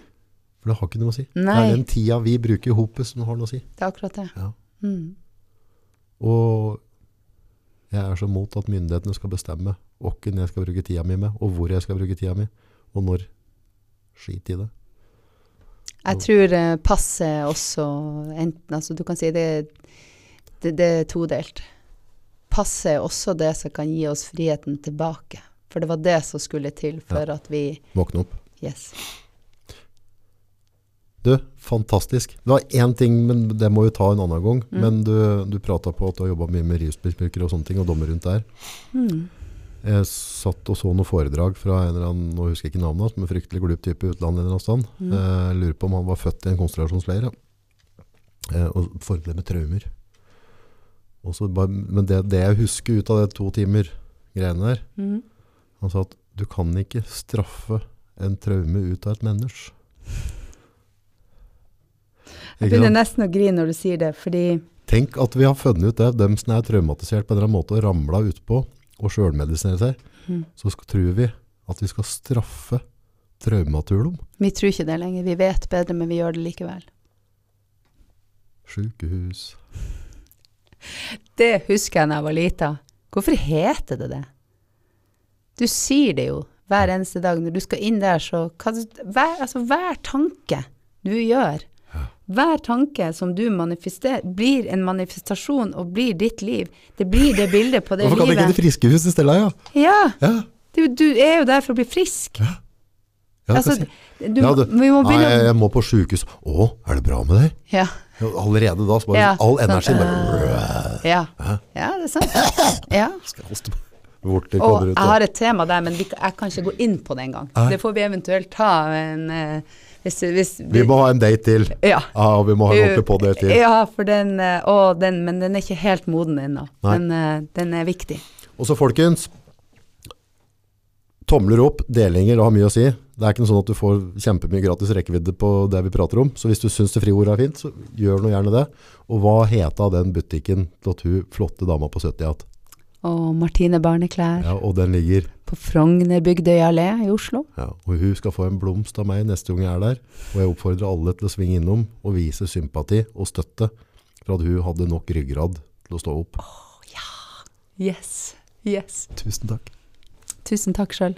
For det har ikke noe å si. Nei. Det er den tida vi bruker i hopet som har noe å si. Det er akkurat det. Ja. Mm. Og jeg er så mot at myndighetene skal bestemme hvem jeg skal bruke tida mi med, og hvor jeg skal bruke tida mi, og når. Skit i det. Jeg tror eh, passet også enten Altså, du kan si det, det, det er todelt. Passet er også det som kan gi oss friheten tilbake. For det var det som skulle til for at vi Våkne opp. Yes. Du, fantastisk. Det var én ting, men det må vi ta en annen gang. Mm. Men du, du prata på at du har jobba mye med rusmisbrukere og sånne ting, og dommer rundt der. Mm. Jeg satt og så noe foredrag fra en eller annen, nå husker jeg ikke navnet, men en fryktelig glup type i utlandet eller annen. Mm. Eh, Jeg lurer på om han var født i en konsentrasjonsleir, ja. Eh, og forberedt med traumer. Bare, men det, det jeg husker ut av det to timer greiene der, Mm. han sa at du kan ikke straffe en traume ut av et menneske. Jeg begynner nesten å grine når du sier det, fordi Tenk at vi har funnet ut det, dem som er traumatisert på en eller annen måte og ramla utpå og sjølmedisinerer seg, mm. så skal, tror vi at vi skal straffe traumatulom. vi tror ikke det lenger. Vi vet bedre, men vi gjør det likevel. Sjukehus. Det husker jeg da jeg var lita. Hvorfor heter det det? Du sier det jo hver eneste dag. Når du skal inn der, så hver, altså, hver tanke du gjør, hver tanke som du manifesterer, blir en manifestasjon og blir ditt liv. Det blir det bildet på det Hvorfor kan ikke livet. det friskehus i stedet, ja? Ja, Ja, du, du er jo der for å bli frisk. ja. ja, Altså, du, ja du, vi må Nei, begynne jeg, jeg må på sykehus. Å, er det bra med deg? ja, Allerede da, så bare Ja, all sånn, energien bare ja. ja, det er sant. Ja. Skal hoste bort Og ut. jeg har et tema der, men jeg kan ikke gå inn på det engang. Det får vi eventuelt ta en eh, hvis, hvis Vi må ha en date til. ja. Ah, og vi må ha en ordentlig podi det til. Ja, for den, eh, å, den, men den er ikke helt moden ennå. Men eh, den er viktig. Og så folkens, tomler opp, delinger, det har mye å si. Det er ikke noe sånn at du får kjempemye gratis rekkevidde på det vi prater om. Så hvis du syns det friordet er fint, så gjør nå gjerne det. Og hva heta den butikken til at hun flotte dama på 70 hatt? Og Martine Barneklær Ja, og den ligger på Frognerbygdøy allé i Oslo. ja, Og hun skal få en blomst av meg neste gang jeg er der. Og jeg oppfordrer alle til å svinge innom og vise sympati og støtte for at hun hadde nok ryggrad til å stå opp. Yes. Yes. Tusen takk. Tusen takk sjøl.